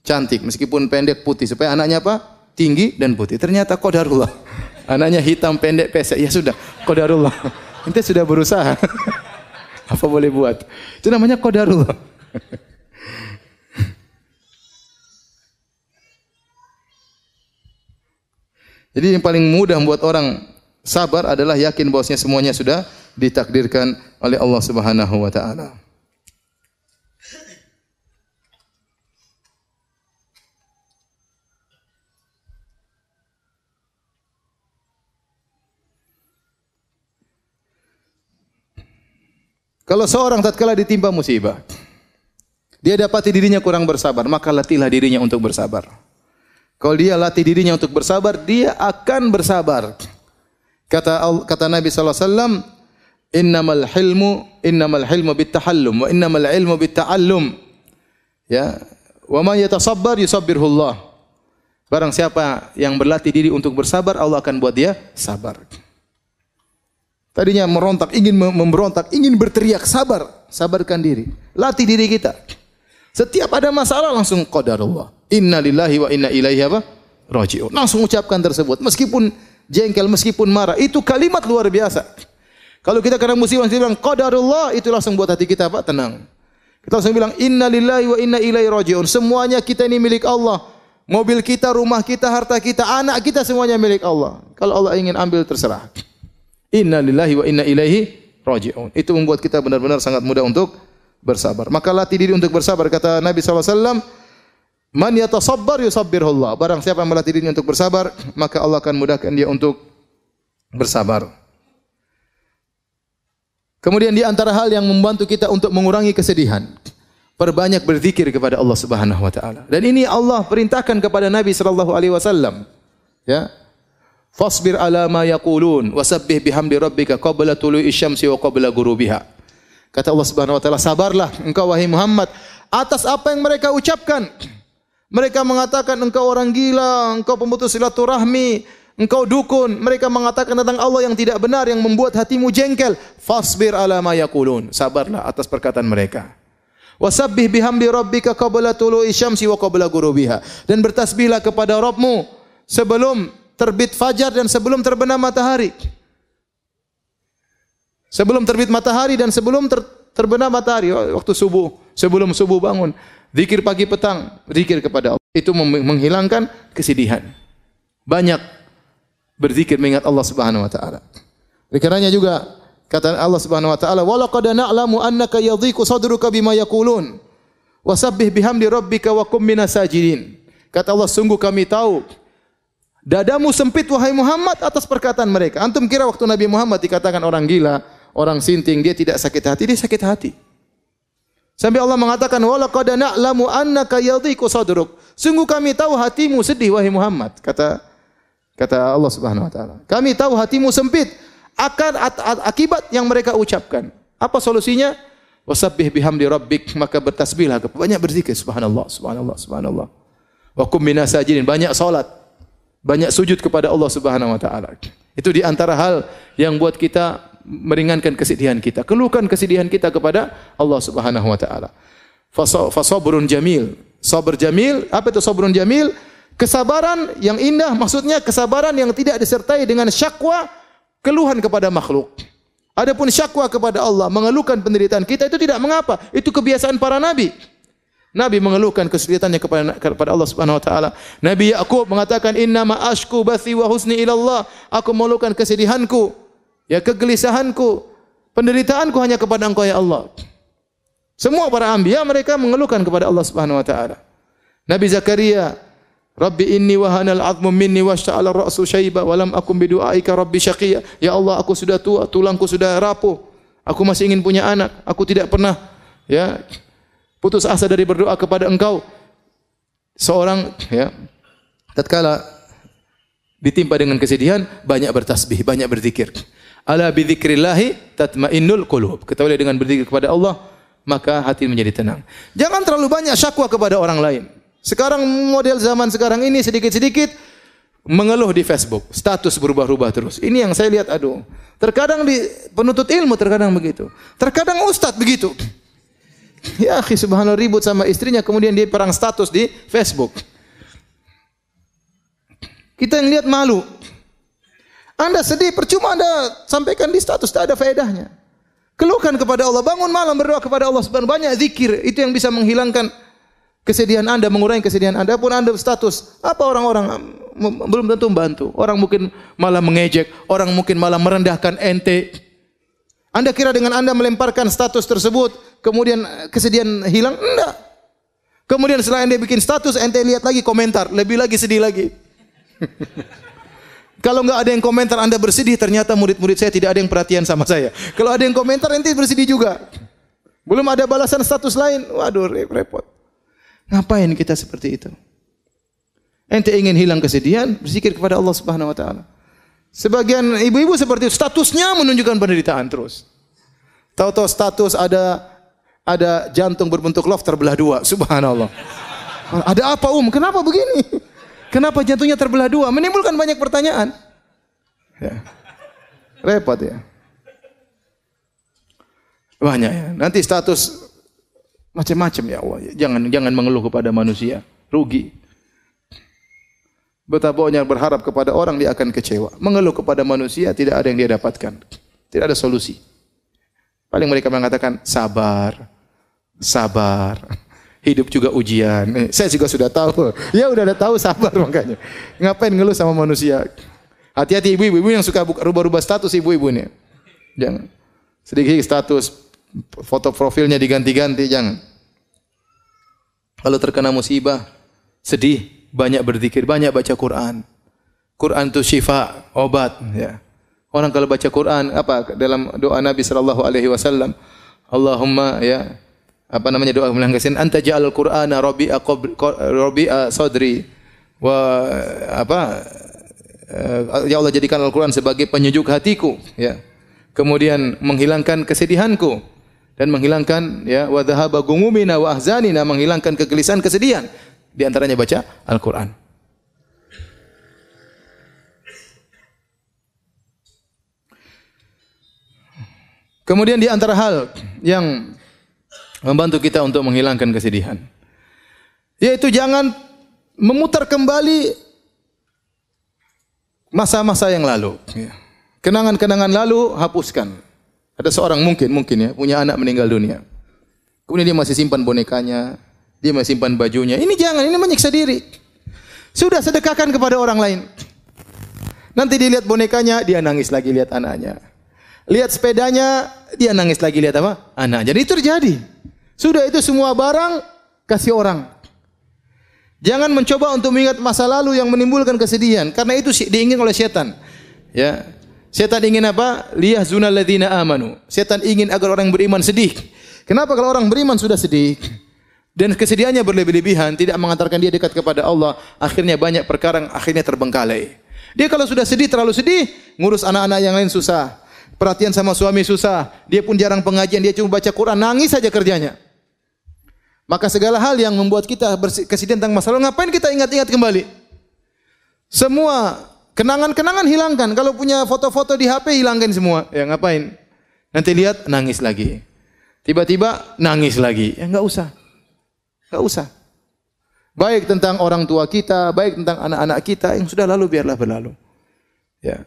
cantik, meskipun pendek putih, supaya anaknya apa? Tinggi dan putih. Ternyata kodarullah. *laughs* Anaknya hitam, pendek, pesek. Ya sudah, kodarullah. *laughs* Ente sudah berusaha. *laughs* Apa boleh buat? Itu namanya kodarullah. Jadi yang paling mudah membuat orang sabar adalah yakin bahwasanya semuanya sudah ditakdirkan oleh Allah Subhanahu wa taala. Kalau seorang tatkala ditimpa musibah, dia dapati dirinya kurang bersabar, maka latihlah dirinya untuk bersabar. Kalau dia latih dirinya untuk bersabar, dia akan bersabar. Kata kata Nabi sallallahu alaihi wasallam, "Innamal hilmu innamal hilmu bittahallum wa innamal ilmu bitta'allum." Ya, wa man yatasabbar yusabbirullah. Barang siapa yang berlatih diri untuk bersabar, Allah akan buat dia sabar. Tadinya merontak, ingin memberontak, ingin berteriak, sabar, sabarkan diri. Latih diri kita. Setiap ada masalah langsung qadarullah. Inna lillahi wa inna ilaihi apa? Raji'un. Langsung ucapkan tersebut. Meskipun jengkel, meskipun marah. Itu kalimat luar biasa. Kalau kita kena musibah, kita bilang qadarullah, itu langsung buat hati kita apa? Tenang. Kita langsung bilang inna lillahi wa inna ilaihi raji'un. Semuanya kita ini milik Allah. Mobil kita, rumah kita, harta kita, anak kita semuanya milik Allah. Kalau Allah ingin ambil terserah. Inna lillahi wa inna ilaihi raji'un. Itu membuat kita benar-benar sangat mudah untuk bersabar. Maka latih diri untuk bersabar. Kata Nabi SAW, Man yatasabbar yusabbirullah. Barang siapa yang melatih dirinya untuk bersabar, maka Allah akan mudahkan dia untuk bersabar. Kemudian di antara hal yang membantu kita untuk mengurangi kesedihan, perbanyak berzikir kepada Allah Subhanahu wa taala. Dan ini Allah perintahkan kepada Nabi sallallahu alaihi wasallam. Ya, Fasbir ala ma yaqulun wasabbih bihamdi rabbika qabla tulu'i syamsi wa qabla ghurubiha. Kata Allah Subhanahu wa taala, sabarlah engkau wahai Muhammad atas apa yang mereka ucapkan. Mereka mengatakan engkau orang gila, engkau pemutus silaturahmi, engkau dukun. Mereka mengatakan tentang Allah yang tidak benar yang membuat hatimu jengkel. Fasbir ala ma yaqulun. Sabarlah atas perkataan mereka. Wasabbih bihamdi rabbika qabla tulu'i syamsi wa qabla ghurubiha. Dan bertasbihlah kepada Rabbmu sebelum terbit fajar dan sebelum terbenam matahari. Sebelum terbit matahari dan sebelum ter, terbenam matahari waktu subuh, sebelum subuh bangun, zikir pagi petang, zikir kepada Allah. Itu menghilangkan kesedihan. Banyak berzikir mengingat Allah Subhanahu wa taala. Oleh karenanya juga kata Allah Subhanahu wa taala, "Wa laqad na'lamu annaka yadhiqu sadruka bima yaqulun." Wasabbih bihamdi rabbika wa kum minas sajidin. Kata Allah, sungguh kami tahu dadamu sempit wahai Muhammad atas perkataan mereka. Antum kira waktu Nabi Muhammad dikatakan orang gila, orang sinting, dia tidak sakit hati, dia sakit hati. Sampai Allah mengatakan, "Wa laqad na'lamu annaka yadhiqu sadruk." Sungguh kami tahu hatimu sedih wahai Muhammad, kata kata Allah Subhanahu wa taala. Kami tahu hatimu sempit akan akibat yang mereka ucapkan. Apa solusinya? Wasabbih bihamdi rabbik, maka bertasbihlah, banyak berzikir subhanallah, subhanallah, subhanallah. Wa kum minasajidin, banyak salat. Banyak sujud kepada Allah Subhanahu wa taala. Itu di antara hal yang buat kita meringankan kesedihan kita. Keluhkan kesedihan kita kepada Allah Subhanahu wa taala. Fasabrun jamil. Sabar jamil, apa itu sabrun jamil? Kesabaran yang indah maksudnya kesabaran yang tidak disertai dengan syakwa, keluhan kepada makhluk. Adapun syakwa kepada Allah, mengeluhkan penderitaan kita itu tidak mengapa. Itu kebiasaan para nabi. Nabi mengeluhkan kesulitannya kepada kepada Allah Subhanahu wa taala. Nabi Yakub mengatakan inna ma ashku bathi wa husni ila Allah. Aku mengeluhkan kesedihanku Ya kegelisahanku, penderitaanku hanya kepada Engkau ya Allah. Semua para anbiya mereka mengeluhkan kepada Allah Subhanahu wa taala. Nabi Zakaria, Rabbi inni wahana al-'azmu minni washta'ala ar-ra'su syaiba wa lam akum bidu'aika rabbi syaqiya. Ya Allah, aku sudah tua, tulangku sudah rapuh. Aku masih ingin punya anak. Aku tidak pernah ya putus asa dari berdoa kepada Engkau. Seorang ya tatkala ditimpa dengan kesedihan, banyak bertasbih, banyak berzikir. Ala bidzikrillahi tatmainnul qulub. Ketahuilah dengan berzikir kepada Allah, maka hati menjadi tenang. Jangan terlalu banyak syakwa kepada orang lain. Sekarang model zaman sekarang ini sedikit-sedikit mengeluh di Facebook, status berubah-ubah terus. Ini yang saya lihat aduh. Terkadang di penuntut ilmu terkadang begitu. Terkadang ustadz begitu. Ya akhi subhanallah ribut sama istrinya kemudian dia perang status di Facebook. Kita yang lihat malu. Anda sedih, percuma Anda sampaikan di status, tak ada faedahnya. Keluhkan kepada Allah, bangun malam berdoa kepada Allah subhanahu banyak zikir, itu yang bisa menghilangkan kesedihan Anda, mengurangi kesedihan Anda. Pun Anda status, apa orang-orang belum tentu membantu. Orang mungkin malah mengejek, orang mungkin malah merendahkan ente. Anda kira dengan Anda melemparkan status tersebut, kemudian kesedihan hilang? Enggak. Kemudian setelah Anda bikin status, ente lihat lagi komentar, lebih lagi sedih lagi. *laughs* Kalau nggak ada yang komentar Anda bersedih, ternyata murid-murid saya tidak ada yang perhatian sama saya. Kalau ada yang komentar, nanti bersedih juga. Belum ada balasan status lain, waduh repot. Ngapain kita seperti itu? Ente ingin hilang kesedihan, berzikir kepada Allah Subhanahu wa taala. Sebagian ibu-ibu seperti itu, statusnya menunjukkan penderitaan terus. Tahu-tahu status ada ada jantung berbentuk love terbelah dua, subhanallah. Ada apa um? Kenapa begini? Kenapa jantungnya terbelah dua? Menimbulkan banyak pertanyaan. Ya. Repot ya. Banyak ya. Nanti status macam-macam ya Allah. Jangan jangan mengeluh kepada manusia. Rugi. Betapa banyak berharap kepada orang dia akan kecewa. Mengeluh kepada manusia tidak ada yang dia dapatkan. Tidak ada solusi. Paling mereka mengatakan sabar. Sabar. Hidup juga ujian. Eh, saya juga sudah tahu. Ya udah ada tahu sabar *laughs* makanya. Ngapain ngeluh sama manusia? Hati-hati ibu-ibu yang suka rubah-rubah status ibu-ibu nih. Jangan. Sedikit status foto profilnya diganti-ganti jangan. Kalau terkena musibah, sedih, banyak berzikir, banyak baca Quran. Quran itu syifa, obat ya. Orang kalau baca Quran apa dalam doa Nabi sallallahu alaihi wasallam, Allahumma ya apa namanya doa melanggasin anta ja'al qur'ana rabi'a rabi'a sadri. Wa apa ya Allah jadikan Al-Qur'an sebagai penyejuk hatiku ya. Kemudian menghilangkan kesedihanku dan menghilangkan ya wa dhahaba gumumina wa ahzanina menghilangkan kegelisahan kesedihan. Di antaranya baca Al-Qur'an. Kemudian di antara hal yang membantu kita untuk menghilangkan kesedihan. Yaitu jangan memutar kembali masa-masa yang lalu. Ya. Kenangan-kenangan lalu hapuskan. Ada seorang mungkin mungkin ya punya anak meninggal dunia. Kemudian dia masih simpan bonekanya, dia masih simpan bajunya. Ini jangan, ini menyiksa diri. Sudah sedekahkan kepada orang lain. Nanti dilihat bonekanya, dia nangis lagi lihat anaknya. Lihat sepedanya, dia nangis lagi lihat apa? Anak. Jadi itu terjadi. Sudah itu semua barang kasih orang. Jangan mencoba untuk mengingat masa lalu yang menimbulkan kesedihan karena itu diingin oleh setan. Ya. Setan ingin apa? Liyahzunal ladzina amanu. Setan ingin agar orang beriman sedih. Kenapa kalau orang beriman sudah sedih dan kesedihannya berlebih-lebihan tidak mengantarkan dia dekat kepada Allah, akhirnya banyak perkara yang akhirnya terbengkalai. Dia kalau sudah sedih terlalu sedih, ngurus anak-anak yang lain susah. Perhatian sama suami susah. Dia pun jarang pengajian, dia cuma baca Quran, nangis saja kerjanya. Maka segala hal yang membuat kita kesedihan tentang masa lalu, ngapain kita ingat-ingat kembali? Semua Kenangan-kenangan hilangkan. Kalau punya foto-foto di HP hilangkan semua. Ya ngapain? Nanti lihat nangis lagi. Tiba-tiba nangis lagi. Ya enggak usah. Enggak usah. Baik tentang orang tua kita, baik tentang anak-anak kita yang sudah lalu biarlah berlalu. Ya.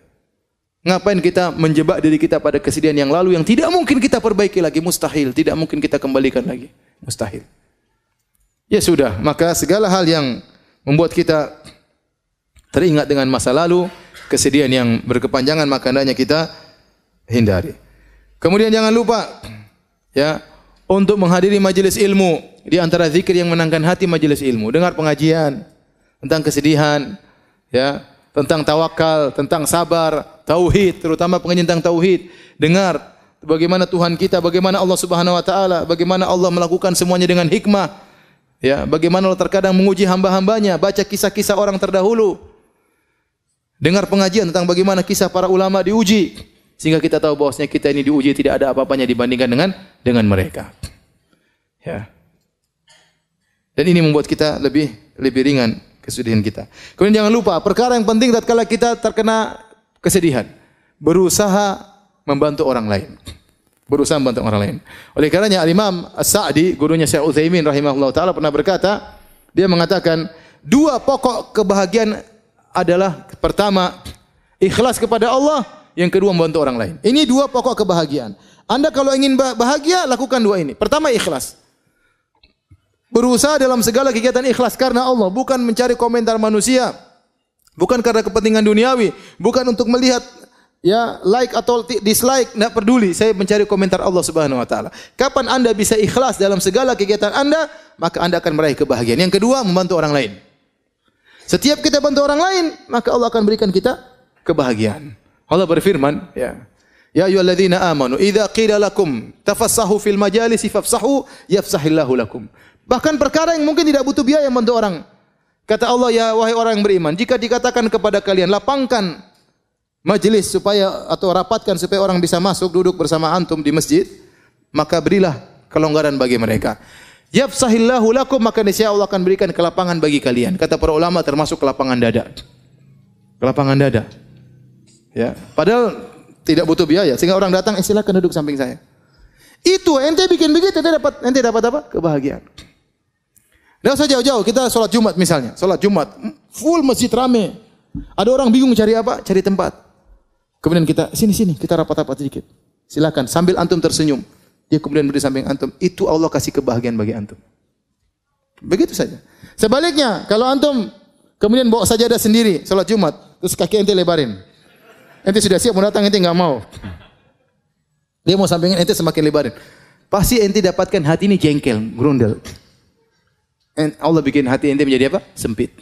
Ngapain kita menjebak diri kita pada kesedihan yang lalu yang tidak mungkin kita perbaiki lagi, mustahil, tidak mungkin kita kembalikan lagi, mustahil. Ya sudah, maka segala hal yang membuat kita teringat dengan masa lalu, kesedihan yang berkepanjangan maka hendaknya kita hindari. Kemudian jangan lupa ya untuk menghadiri majelis ilmu di antara zikir yang menangkan hati majelis ilmu, dengar pengajian tentang kesedihan ya, tentang tawakal, tentang sabar, tauhid, terutama pengajian tentang tauhid. Dengar bagaimana Tuhan kita, bagaimana Allah Subhanahu wa taala, bagaimana Allah melakukan semuanya dengan hikmah. Ya, bagaimana Allah terkadang menguji hamba-hambanya, baca kisah-kisah orang terdahulu. Dengar pengajian tentang bagaimana kisah para ulama diuji sehingga kita tahu bahwasanya kita ini diuji tidak ada apa-apanya dibandingkan dengan dengan mereka. Ya. Dan ini membuat kita lebih lebih ringan kesedihan kita. Kemudian jangan lupa perkara yang penting tatkala kita terkena kesedihan, berusaha membantu orang lain. Berusaha membantu orang lain. Oleh karenanya Al-Imam As-Sa'di, gurunya Syekh Utsaimin rahimahullah taala pernah berkata, dia mengatakan dua pokok kebahagiaan adalah pertama ikhlas kepada Allah, yang kedua membantu orang lain. Ini dua pokok kebahagiaan. Anda kalau ingin bahagia lakukan dua ini. Pertama ikhlas. Berusaha dalam segala kegiatan ikhlas karena Allah, bukan mencari komentar manusia. Bukan karena kepentingan duniawi, bukan untuk melihat ya like atau dislike, tidak peduli. Saya mencari komentar Allah Subhanahu wa taala. Kapan Anda bisa ikhlas dalam segala kegiatan Anda, maka Anda akan meraih kebahagiaan. Yang kedua, membantu orang lain. Setiap kita bantu orang lain, maka Allah akan berikan kita kebahagiaan. Allah berfirman, ya. Ya ayyuhalladzina amanu, idza qila lakum tafassahu fil majalisi fafsahu yafsahillahu lakum. Bahkan perkara yang mungkin tidak butuh biaya membantu orang. Kata Allah, ya wahai orang yang beriman, jika dikatakan kepada kalian lapangkan majelis supaya atau rapatkan supaya orang bisa masuk duduk bersama antum di masjid, maka berilah kelonggaran bagi mereka. Yafsahillahu lakum maka niscaya Allah akan berikan kelapangan bagi kalian. Kata para ulama termasuk kelapangan dada. Kelapangan dada. Ya, padahal tidak butuh biaya sehingga orang datang eh silakan duduk samping saya. Itu ente bikin begitu ente dapat ente dapat apa? Kebahagiaan. Tidak usah jauh-jauh, kita sholat Jumat misalnya, sholat Jumat, full masjid rame. Ada orang bingung cari apa? Cari tempat. Kemudian kita sini sini kita rapat-rapat sedikit. Silakan sambil antum tersenyum. Dia kemudian berdiri samping antum. Itu Allah kasih kebahagiaan bagi antum. Begitu saja. Sebaliknya, kalau antum kemudian bawa sajadah sendiri, salat Jumat, terus kaki ente lebarin. Ente sudah siap mau datang, ente nggak mau. Dia mau sampingin ente semakin lebarin. Pasti ente dapatkan hati ini jengkel, grundel. Allah bikin hati ente menjadi apa? Sempit.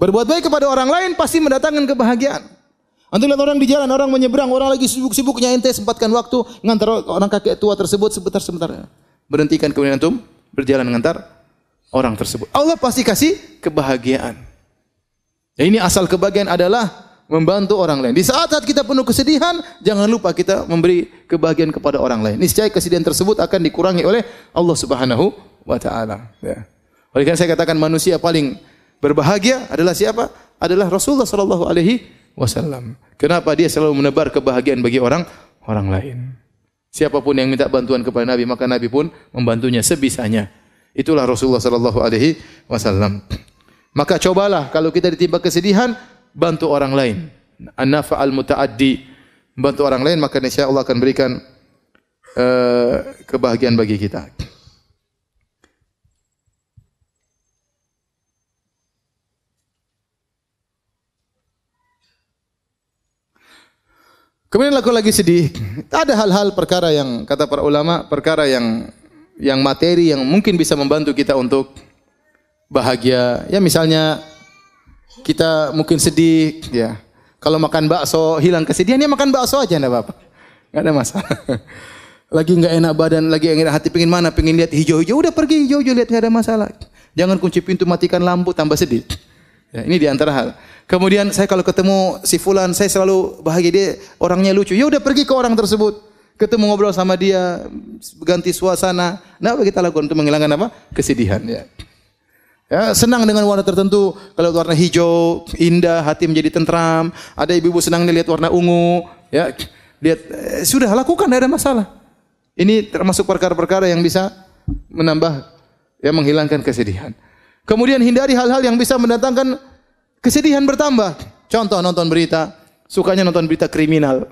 Berbuat baik kepada orang lain pasti mendatangkan kebahagiaan. Antum lihat orang di jalan, orang menyeberang, orang lagi sibuk-sibuknya ente sempatkan waktu ngantar orang kakek tua tersebut sebentar-sebentar. Berhentikan kemudian antum berjalan mengantar orang tersebut. Allah pasti kasih kebahagiaan. Ya, ini asal kebahagiaan adalah membantu orang lain. Di saat-saat kita penuh kesedihan, jangan lupa kita memberi kebahagiaan kepada orang lain. Niscaya kesedihan tersebut akan dikurangi oleh Allah Subhanahu wa taala. Ya. Oleh karena saya katakan manusia paling berbahagia adalah siapa? Adalah Rasulullah sallallahu alaihi wasallam. Kenapa dia selalu menebar kebahagiaan bagi orang orang lain? Siapa pun yang minta bantuan kepada Nabi, maka Nabi pun membantunya sebisanya. Itulah Rasulullah sallallahu alaihi wasallam. Maka cobalah kalau kita ditimpa kesedihan, bantu orang lain. An-nafa'al muta'addi, membantu orang lain maka insya Allah akan berikan uh, kebahagiaan bagi kita. Kemudian laku lagi sedih. Ada hal-hal perkara yang kata para ulama, perkara yang yang materi yang mungkin bisa membantu kita untuk bahagia. Ya misalnya kita mungkin sedih, ya. Kalau makan bakso hilang kesedihan, ya makan bakso aja enggak apa-apa. Enggak ada masalah. *laughs* Lagi enggak enak badan, lagi enggak hati pengen mana, pengen lihat hijau-hijau, udah pergi hijau-hijau lihat enggak ada masalah. Jangan kunci pintu, matikan lampu, tambah sedih. Ya, ini di antara hal. Kemudian saya kalau ketemu si fulan, saya selalu bahagia dia orangnya lucu. Ya udah pergi ke orang tersebut. Ketemu ngobrol sama dia, ganti suasana. Nah, apa kita lakukan untuk menghilangkan apa? Kesedihan ya. Ya, senang dengan warna tertentu. Kalau warna hijau, indah, hati menjadi tentram. Ada ibu-ibu senang lihat warna ungu, ya. Lihat eh, sudah lakukan tidak ada masalah. Ini termasuk perkara-perkara yang bisa menambah ya menghilangkan kesedihan. Kemudian hindari hal-hal yang bisa mendatangkan kesedihan bertambah. Contoh nonton berita, sukanya nonton berita kriminal.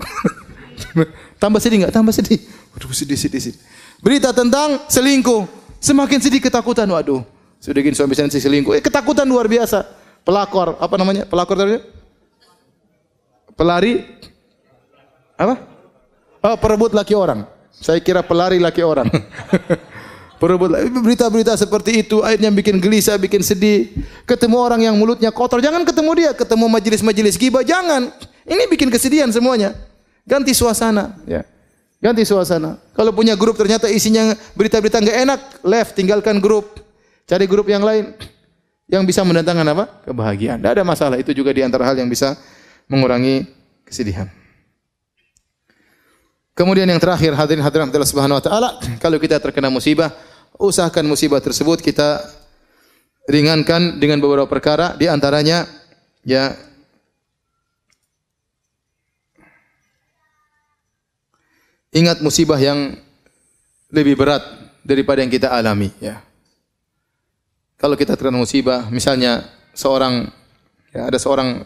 *laughs* Tambah sedih enggak? Tambah sedih. Waduh, sedih, sedih, sedih. Berita tentang selingkuh. Semakin sedih ketakutan. Waduh, sudah gini suami saya selingkuh. Eh, ketakutan luar biasa. Pelakor, apa namanya? Pelakor tadi? Pelari apa? Oh, perebut laki orang. Saya kira pelari laki orang. *laughs* perebut berita-berita seperti itu akhirnya bikin gelisah, bikin sedih. Ketemu orang yang mulutnya kotor, jangan ketemu dia. Ketemu majelis-majelis gibah, jangan. Ini bikin kesedihan semuanya. Ganti suasana, ya. Ganti suasana. Kalau punya grup ternyata isinya berita-berita enggak enak, left, tinggalkan grup. Cari grup yang lain yang bisa mendatangkan apa? Kebahagiaan. Tidak ada masalah. Itu juga di antara hal yang bisa mengurangi kesedihan. Kemudian yang terakhir hadirin hadirin Allah Subhanahu wa taala, kalau kita terkena musibah, usahakan musibah tersebut kita ringankan dengan beberapa perkara di antaranya ya ingat musibah yang lebih berat daripada yang kita alami ya. Kalau kita terkena musibah, misalnya seorang ya, ada seorang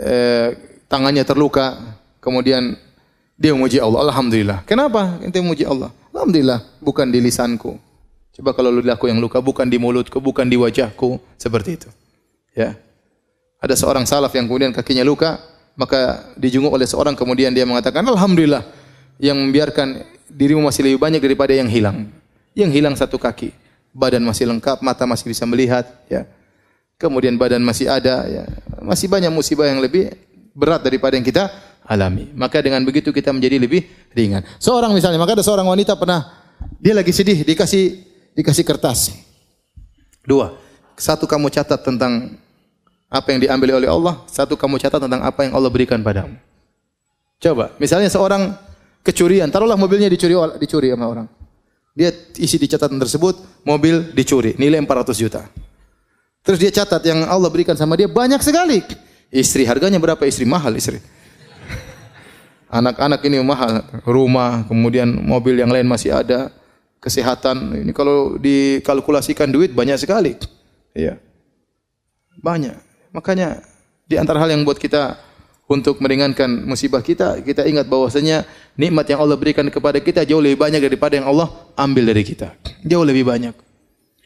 eh, tangannya terluka, kemudian dia memuji Allah, alhamdulillah. Kenapa? Ente memuji Allah. Alhamdulillah, bukan di lisanku. Coba kalau lidahku yang luka, bukan di mulutku, bukan di wajahku, seperti itu. Ya. Ada seorang salaf yang kemudian kakinya luka, maka dijunguk oleh seorang kemudian dia mengatakan, alhamdulillah yang membiarkan dirimu masih lebih banyak daripada yang hilang. Yang hilang satu kaki badan masih lengkap, mata masih bisa melihat, ya. Kemudian badan masih ada, ya. Masih banyak musibah yang lebih berat daripada yang kita alami. Maka dengan begitu kita menjadi lebih ringan. Seorang misalnya, maka ada seorang wanita pernah dia lagi sedih dikasih dikasih kertas. Dua. Satu kamu catat tentang apa yang diambil oleh Allah, satu kamu catat tentang apa yang Allah berikan padamu. Coba, misalnya seorang kecurian, taruhlah mobilnya dicuri dicuri sama orang. Dia isi di catatan tersebut, mobil dicuri, nilai 400 juta. Terus dia catat yang Allah berikan sama dia banyak sekali. Istri harganya berapa istri? Mahal istri. Anak-anak ini mahal, rumah, kemudian mobil yang lain masih ada, kesehatan. Ini kalau dikalkulasikan duit banyak sekali. Iya. Banyak. Makanya di antara hal yang buat kita untuk meringankan musibah kita, kita ingat bahwasanya nikmat yang Allah berikan kepada kita jauh lebih banyak daripada yang Allah ambil dari kita. Jauh lebih banyak.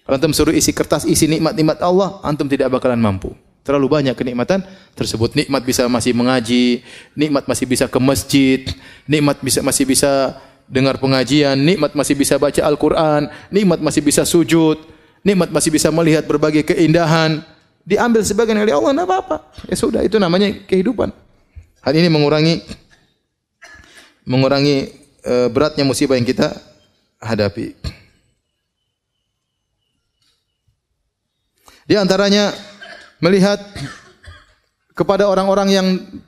Kalau antum suruh isi kertas isi nikmat-nikmat Allah, antum tidak bakalan mampu. Terlalu banyak kenikmatan tersebut. Nikmat bisa masih mengaji, nikmat masih bisa ke masjid, nikmat bisa masih bisa dengar pengajian, nikmat masih bisa baca Al-Qur'an, nikmat masih bisa sujud, nikmat masih bisa melihat berbagai keindahan. Diambil sebagian oleh Allah, tidak apa-apa. Ya sudah, itu namanya kehidupan. Hal ini mengurangi mengurangi e, beratnya musibah yang kita hadapi. Di antaranya melihat kepada orang-orang yang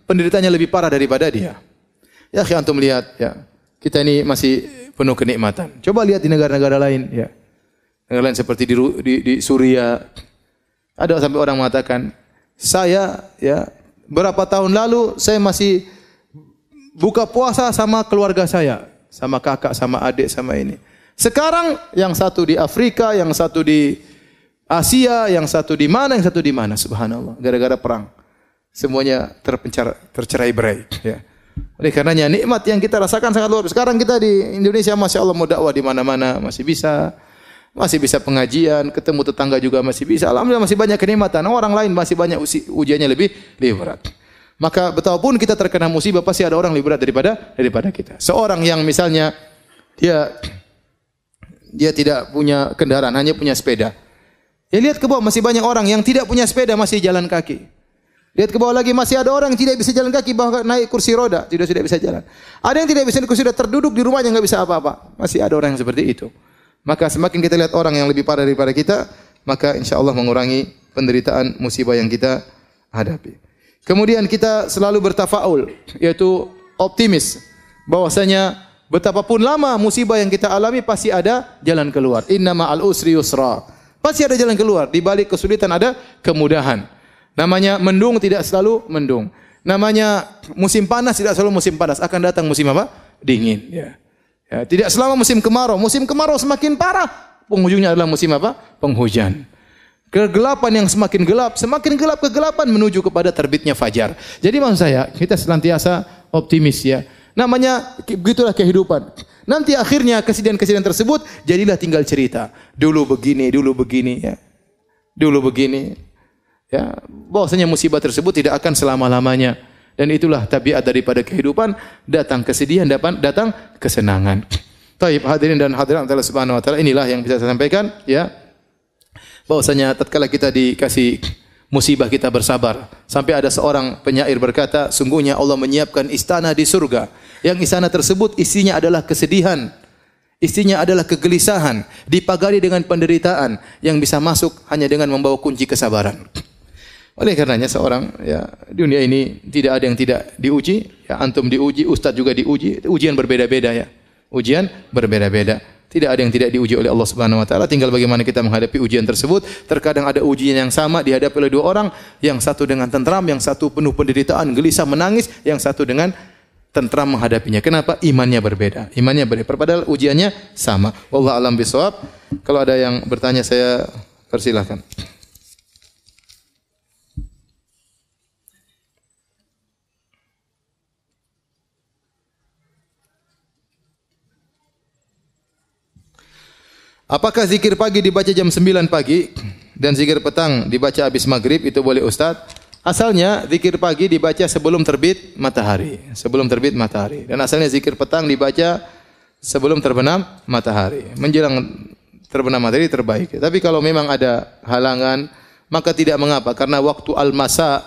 penderitanya lebih parah daripada dia. Ya, antum melihat ya. Kita ini masih penuh kenikmatan. Coba lihat di negara-negara lain ya. Negara lain seperti di, di, di Suria. Ada sampai orang mengatakan, saya ya berapa tahun lalu saya masih buka puasa sama keluarga saya, sama kakak, sama adik, sama ini. Sekarang yang satu di Afrika, yang satu di Asia, yang satu di mana, yang satu di mana, subhanallah, gara-gara perang. Semuanya terpencar, tercerai berai, ya. Oleh karenanya nikmat yang kita rasakan sangat luar biasa. Sekarang kita di Indonesia Masya Allah mau dakwah di mana-mana masih bisa. Masih bisa pengajian, ketemu tetangga juga masih bisa. Alhamdulillah masih banyak kenikmatan. Orang lain masih banyak ujiannya lebih lebih berat. Maka betapapun kita terkena musibah pasti ada orang lebih berat daripada daripada kita. Seorang yang misalnya dia dia tidak punya kendaraan, hanya punya sepeda. Ya lihat ke bawah masih banyak orang yang tidak punya sepeda masih jalan kaki. Lihat ke bawah lagi masih ada orang yang tidak bisa jalan kaki bahkan naik kursi roda tidak tidak bisa jalan. Ada yang tidak bisa naik kursi roda terduduk di rumahnya nggak bisa apa-apa. Masih ada orang yang seperti itu. Maka semakin kita lihat orang yang lebih parah daripada kita, maka insya Allah mengurangi penderitaan musibah yang kita hadapi. Kemudian kita selalu bertafaul, yaitu optimis bahwasanya betapapun lama musibah yang kita alami pasti ada jalan keluar. Inna ma'al usri yusra. Pasti ada jalan keluar. Di balik kesulitan ada kemudahan. Namanya mendung tidak selalu mendung. Namanya musim panas tidak selalu musim panas. Akan datang musim apa? Dingin. Ya. Ya, tidak selama musim kemarau. Musim kemarau semakin parah. Penghujungnya adalah musim apa? Penghujan. Kegelapan yang semakin gelap, semakin gelap kegelapan menuju kepada terbitnya fajar. Jadi maksud saya, kita senantiasa optimis ya. Namanya begitulah kehidupan. Nanti akhirnya kesedihan-kesedihan tersebut jadilah tinggal cerita. Dulu begini, dulu begini ya. Dulu begini. Ya, bahwasanya musibah tersebut tidak akan selama-lamanya. Dan itulah tabiat daripada kehidupan, datang kesedihan, datang datang kesenangan. Taib hadirin dan hadirat Allah Subhanahu wa taala, inilah yang bisa saya sampaikan ya. Bahwasanya tatkala kita dikasih musibah kita bersabar. Sampai ada seorang penyair berkata, sungguhnya Allah menyiapkan istana di surga. Yang istana tersebut isinya adalah kesedihan, isinya adalah kegelisahan, dipagari dengan penderitaan yang bisa masuk hanya dengan membawa kunci kesabaran. Oleh karenanya seorang ya dunia ini tidak ada yang tidak diuji, ya antum diuji, ustaz juga diuji, ujian berbeda-beda ya. Ujian berbeda-beda. Tidak ada yang tidak diuji oleh Allah Subhanahu wa taala, tinggal bagaimana kita menghadapi ujian tersebut. Terkadang ada ujian yang sama dihadapi oleh dua orang, yang satu dengan tentram, yang satu penuh penderitaan, gelisah menangis, yang satu dengan tentram menghadapinya. Kenapa? Imannya berbeda. Imannya berbeda. Padahal ujiannya sama. Wallah alam bisawab. Kalau ada yang bertanya saya persilahkan. Apakah zikir pagi dibaca jam 9 pagi dan zikir petang dibaca habis maghrib itu boleh Ustaz? Asalnya zikir pagi dibaca sebelum terbit matahari, sebelum terbit matahari. Dan asalnya zikir petang dibaca sebelum terbenam matahari. Menjelang terbenam matahari terbaik. Tapi kalau memang ada halangan, maka tidak mengapa karena waktu al-masa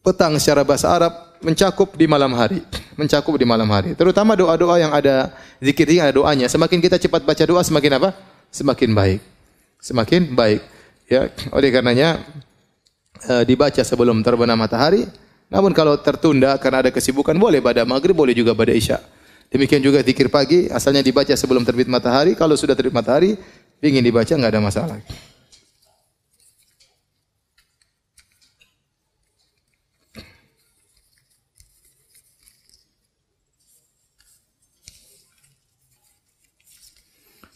petang secara bahasa Arab mencakup di malam hari, mencakup di malam hari. Terutama doa-doa yang ada zikir yang ada doanya. Semakin kita cepat baca doa semakin apa? Semakin baik. Semakin baik. Ya, oleh karenanya e, dibaca sebelum terbenam matahari. Namun kalau tertunda karena ada kesibukan boleh pada maghrib, boleh juga pada isya. Demikian juga zikir pagi asalnya dibaca sebelum terbit matahari. Kalau sudah terbit matahari, ingin dibaca nggak ada masalah.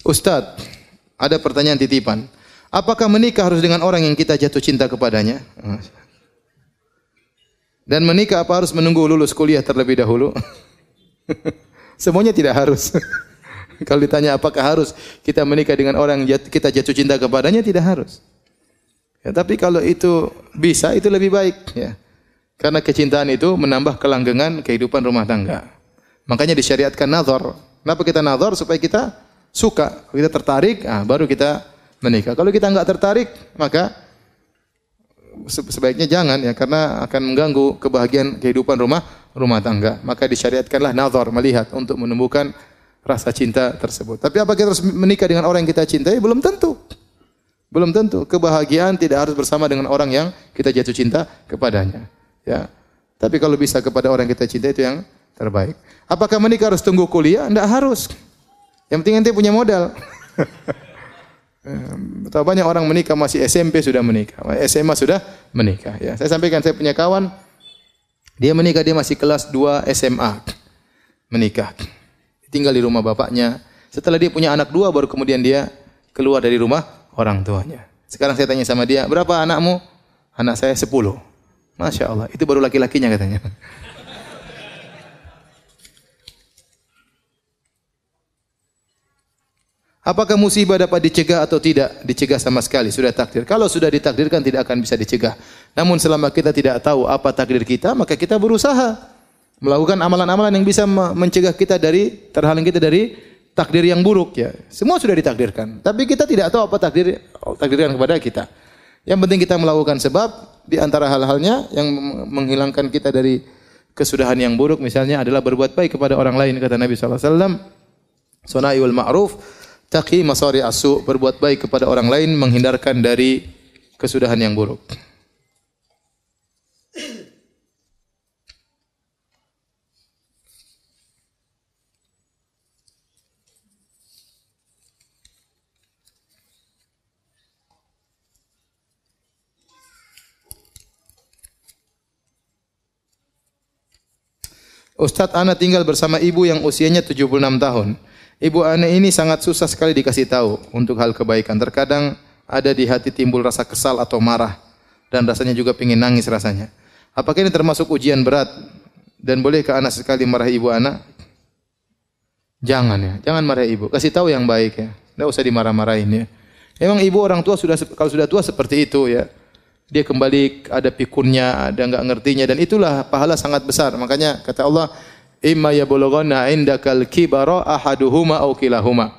Ustadz, ada pertanyaan titipan. Apakah menikah harus dengan orang yang kita jatuh cinta kepadanya? Dan menikah apa harus menunggu lulus kuliah terlebih dahulu? *laughs* Semuanya tidak harus. *laughs* Kalau ditanya apakah harus kita menikah dengan orang yang kita jatuh cinta kepadanya, tidak harus. Ya, tapi kalau itu bisa, itu lebih baik. Ya. Karena kecintaan itu menambah kelanggengan kehidupan rumah tangga. Makanya disyariatkan nazar. Kenapa kita nazar? Supaya kita suka, kita tertarik, ah, baru kita menikah. Kalau kita enggak tertarik, maka sebaiknya jangan ya karena akan mengganggu kebahagiaan kehidupan rumah rumah tangga. Maka disyariatkanlah nazar melihat untuk menumbuhkan rasa cinta tersebut. Tapi apa kita harus menikah dengan orang yang kita cintai? Belum tentu. Belum tentu. Kebahagiaan tidak harus bersama dengan orang yang kita jatuh cinta kepadanya. Ya. Tapi kalau bisa kepada orang yang kita cintai itu yang terbaik. Apakah menikah harus tunggu kuliah? Tidak harus. Yang penting ente punya modal. *laughs* Betapa banyak orang menikah masih SMP sudah menikah, SMA sudah menikah. Ya, saya sampaikan saya punya kawan, dia menikah dia masih kelas 2 SMA, menikah, tinggal di rumah bapaknya. Setelah dia punya anak dua, baru kemudian dia keluar dari rumah orang tuanya. Sekarang saya tanya sama dia, berapa anakmu? Anak saya 10. Masya Allah, itu baru laki-lakinya katanya. Apakah musibah dapat dicegah atau tidak? Dicegah sama sekali, sudah takdir. Kalau sudah ditakdirkan tidak akan bisa dicegah. Namun selama kita tidak tahu apa takdir kita, maka kita berusaha melakukan amalan-amalan yang bisa mencegah kita dari terhalang kita dari takdir yang buruk ya. Semua sudah ditakdirkan, tapi kita tidak tahu apa takdir takdirkan kepada kita. Yang penting kita melakukan sebab di antara hal-halnya yang menghilangkan kita dari kesudahan yang buruk misalnya adalah berbuat baik kepada orang lain kata Nabi sallallahu alaihi wasallam. Sunaiul ma'ruf Taqi masari asu, berbuat baik kepada orang lain, menghindarkan dari kesudahan yang buruk. Ustadz Ana tinggal bersama ibu yang usianya 76 tahun. Ibu anak ini sangat susah sekali dikasih tahu untuk hal kebaikan. Terkadang ada di hati timbul rasa kesal atau marah dan rasanya juga ingin nangis rasanya. Apakah ini termasuk ujian berat dan bolehkah anak sekali marah ibu anak? Jangan ya, jangan marah ibu. Kasih tahu yang baik ya. Tidak usah dimarah-marahin ya. Emang ibu orang tua sudah kalau sudah tua seperti itu ya. Dia kembali ada pikunnya, ada enggak ngertinya dan itulah pahala sangat besar. Makanya kata Allah, imma yablughanna indakal kibara ahaduhuma aw kilahuma.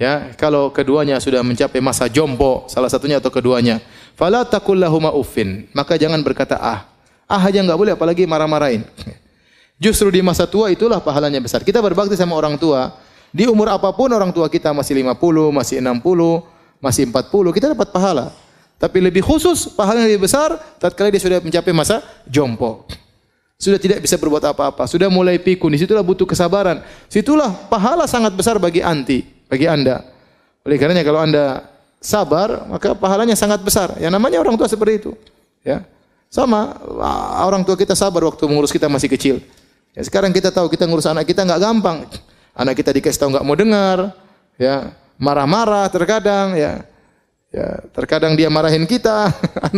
Ya, kalau keduanya sudah mencapai masa jompo, salah satunya atau keduanya, fala taqul lahuma uffin. Maka jangan berkata ah. Ah aja enggak boleh apalagi marah-marahin. *laughs* Justru di masa tua itulah pahalanya besar. Kita berbakti sama orang tua, di umur apa pun orang tua kita masih 50, masih 60, masih 40, kita dapat pahala. Tapi lebih khusus, pahalanya lebih besar tatkala dia sudah mencapai masa jompo. Sudah tidak bisa berbuat apa-apa, sudah mulai pikun. Di situlah butuh kesabaran. Situlah pahala sangat besar bagi anti, bagi anda. Oleh karenanya kalau anda sabar, maka pahalanya sangat besar. Yang namanya orang tua seperti itu. Ya, sama orang tua kita sabar waktu mengurus kita masih kecil. Ya, sekarang kita tahu kita ngurus anak kita nggak gampang. Anak kita dikasih tahu nggak mau dengar, ya marah-marah terkadang, ya, ya terkadang dia marahin kita,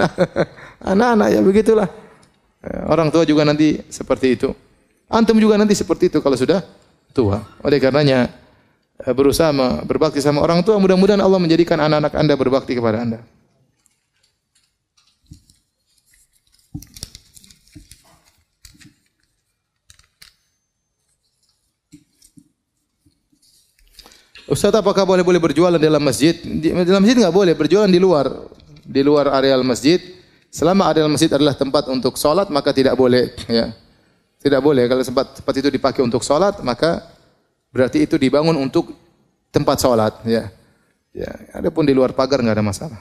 *laughs* anak-anak ya begitulah. Eh, orang tua juga nanti seperti itu. Antum juga nanti seperti itu kalau sudah tua. Oleh karenanya eh, berusaha berbakti sama orang tua. Mudah-mudahan Allah menjadikan anak-anak anda berbakti kepada anda. Ustaz apakah boleh boleh berjualan dalam masjid? Di, dalam masjid nggak boleh, berjualan di luar, di luar areal masjid. Selama adalah masjid adalah tempat untuk sholat maka tidak boleh ya. Tidak boleh kalau tempat tempat itu dipakai untuk sholat maka berarti itu dibangun untuk tempat sholat ya. Ya, adapun di luar pagar nggak ada masalah.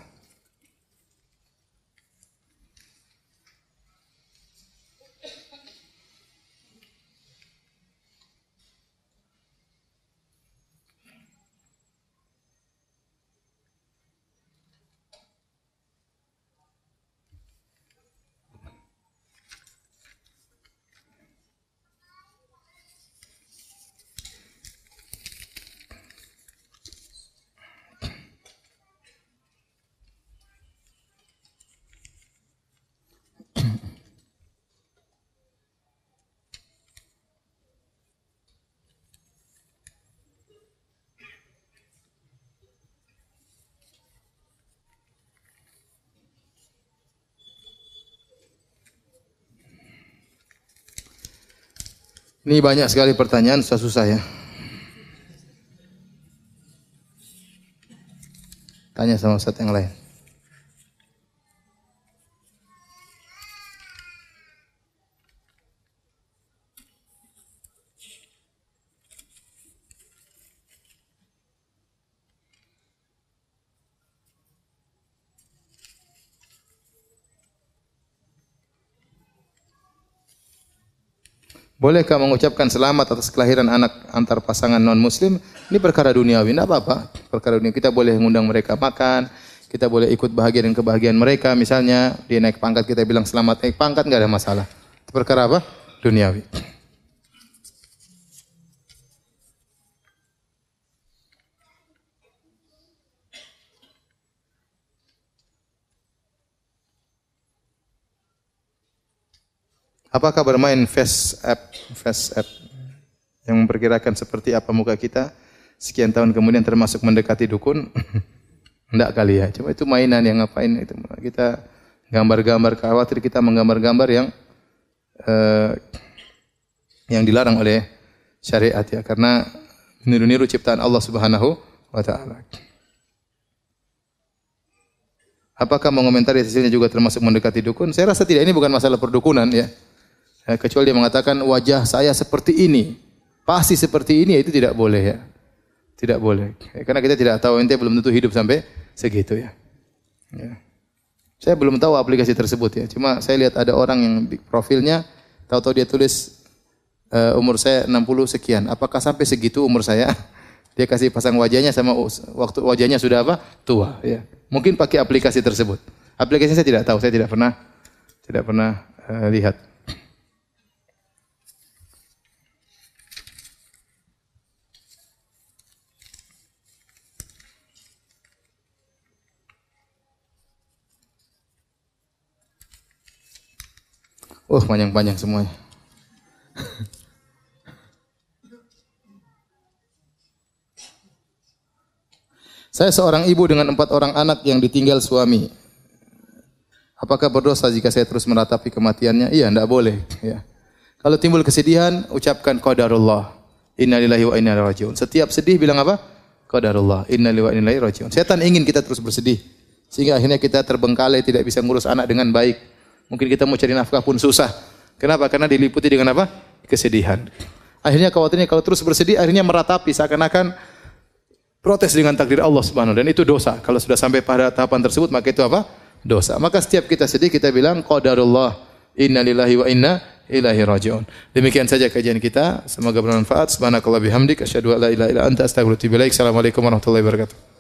Ini banyak sekali pertanyaan, susah-susah ya. Tanya sama Ustaz yang lain. Bolehkah mengucapkan selamat atas kelahiran anak antar pasangan non muslim? Ini perkara duniawi, tidak apa-apa. Perkara dunia kita boleh mengundang mereka makan, kita boleh ikut bahagia dan kebahagiaan mereka. Misalnya dia naik pangkat kita bilang selamat naik pangkat nggak ada masalah. Itu perkara apa? Duniawi. Apakah bermain face app, face app yang memperkirakan seperti apa muka kita? sekian tahun kemudian termasuk mendekati dukun? *laughs* Enggak kali ya. Cuma itu mainan yang ngapain itu. Kita gambar-gambar khawatir kita menggambar-gambar yang uh, yang dilarang oleh syariat ya karena niru-niru ciptaan Allah Subhanahu wa taala. Apakah mengomentari hasilnya juga termasuk mendekati dukun? Saya rasa tidak. Ini bukan masalah perdukunan ya. Ya kecuali dia mengatakan wajah saya seperti ini, pasti seperti ini, itu tidak boleh ya. Tidak boleh. Ya, karena kita tidak tahu ente belum tentu hidup sampai segitu ya. ya. Saya belum tahu aplikasi tersebut ya. Cuma saya lihat ada orang yang profilnya tahu-tahu dia tulis uh, umur saya 60 sekian. Apakah sampai segitu umur saya? *laughs* Dia kasih pasang wajahnya sama waktu wajahnya sudah apa? Tua, ya. Mungkin pakai aplikasi tersebut. Aplikasinya saya tidak tahu, saya tidak pernah tidak pernah uh, lihat. Oh, panjang-panjang semuanya. Saya seorang ibu dengan empat orang anak yang ditinggal suami. Apakah berdosa jika saya terus meratapi kematiannya? Iya, tidak boleh. Ya. Kalau timbul kesedihan, ucapkan qadarullah. Innalillahi wa inna rajiun. Setiap sedih bilang apa? Qadarullah. Innalillahi wa inna rajiun. Setan ingin kita terus bersedih. Sehingga akhirnya kita terbengkalai, tidak bisa ngurus anak dengan baik. Mungkin kita mau cari nafkah pun susah. Kenapa? Karena diliputi dengan apa? Kesedihan. Akhirnya khawatirnya kalau terus bersedih, akhirnya meratapi seakan-akan protes dengan takdir Allah Subhanahu dan itu dosa. Kalau sudah sampai pada tahapan tersebut maka itu apa? Dosa. Maka setiap kita sedih kita bilang qadarullah innalillahi wa inna ilaihi rajiun. Demikian saja kajian kita. Semoga bermanfaat. Subhanakallah bihamdik asyhadu an la ilaha illa anta ilaik. Assalamualaikum warahmatullahi wabarakatuh.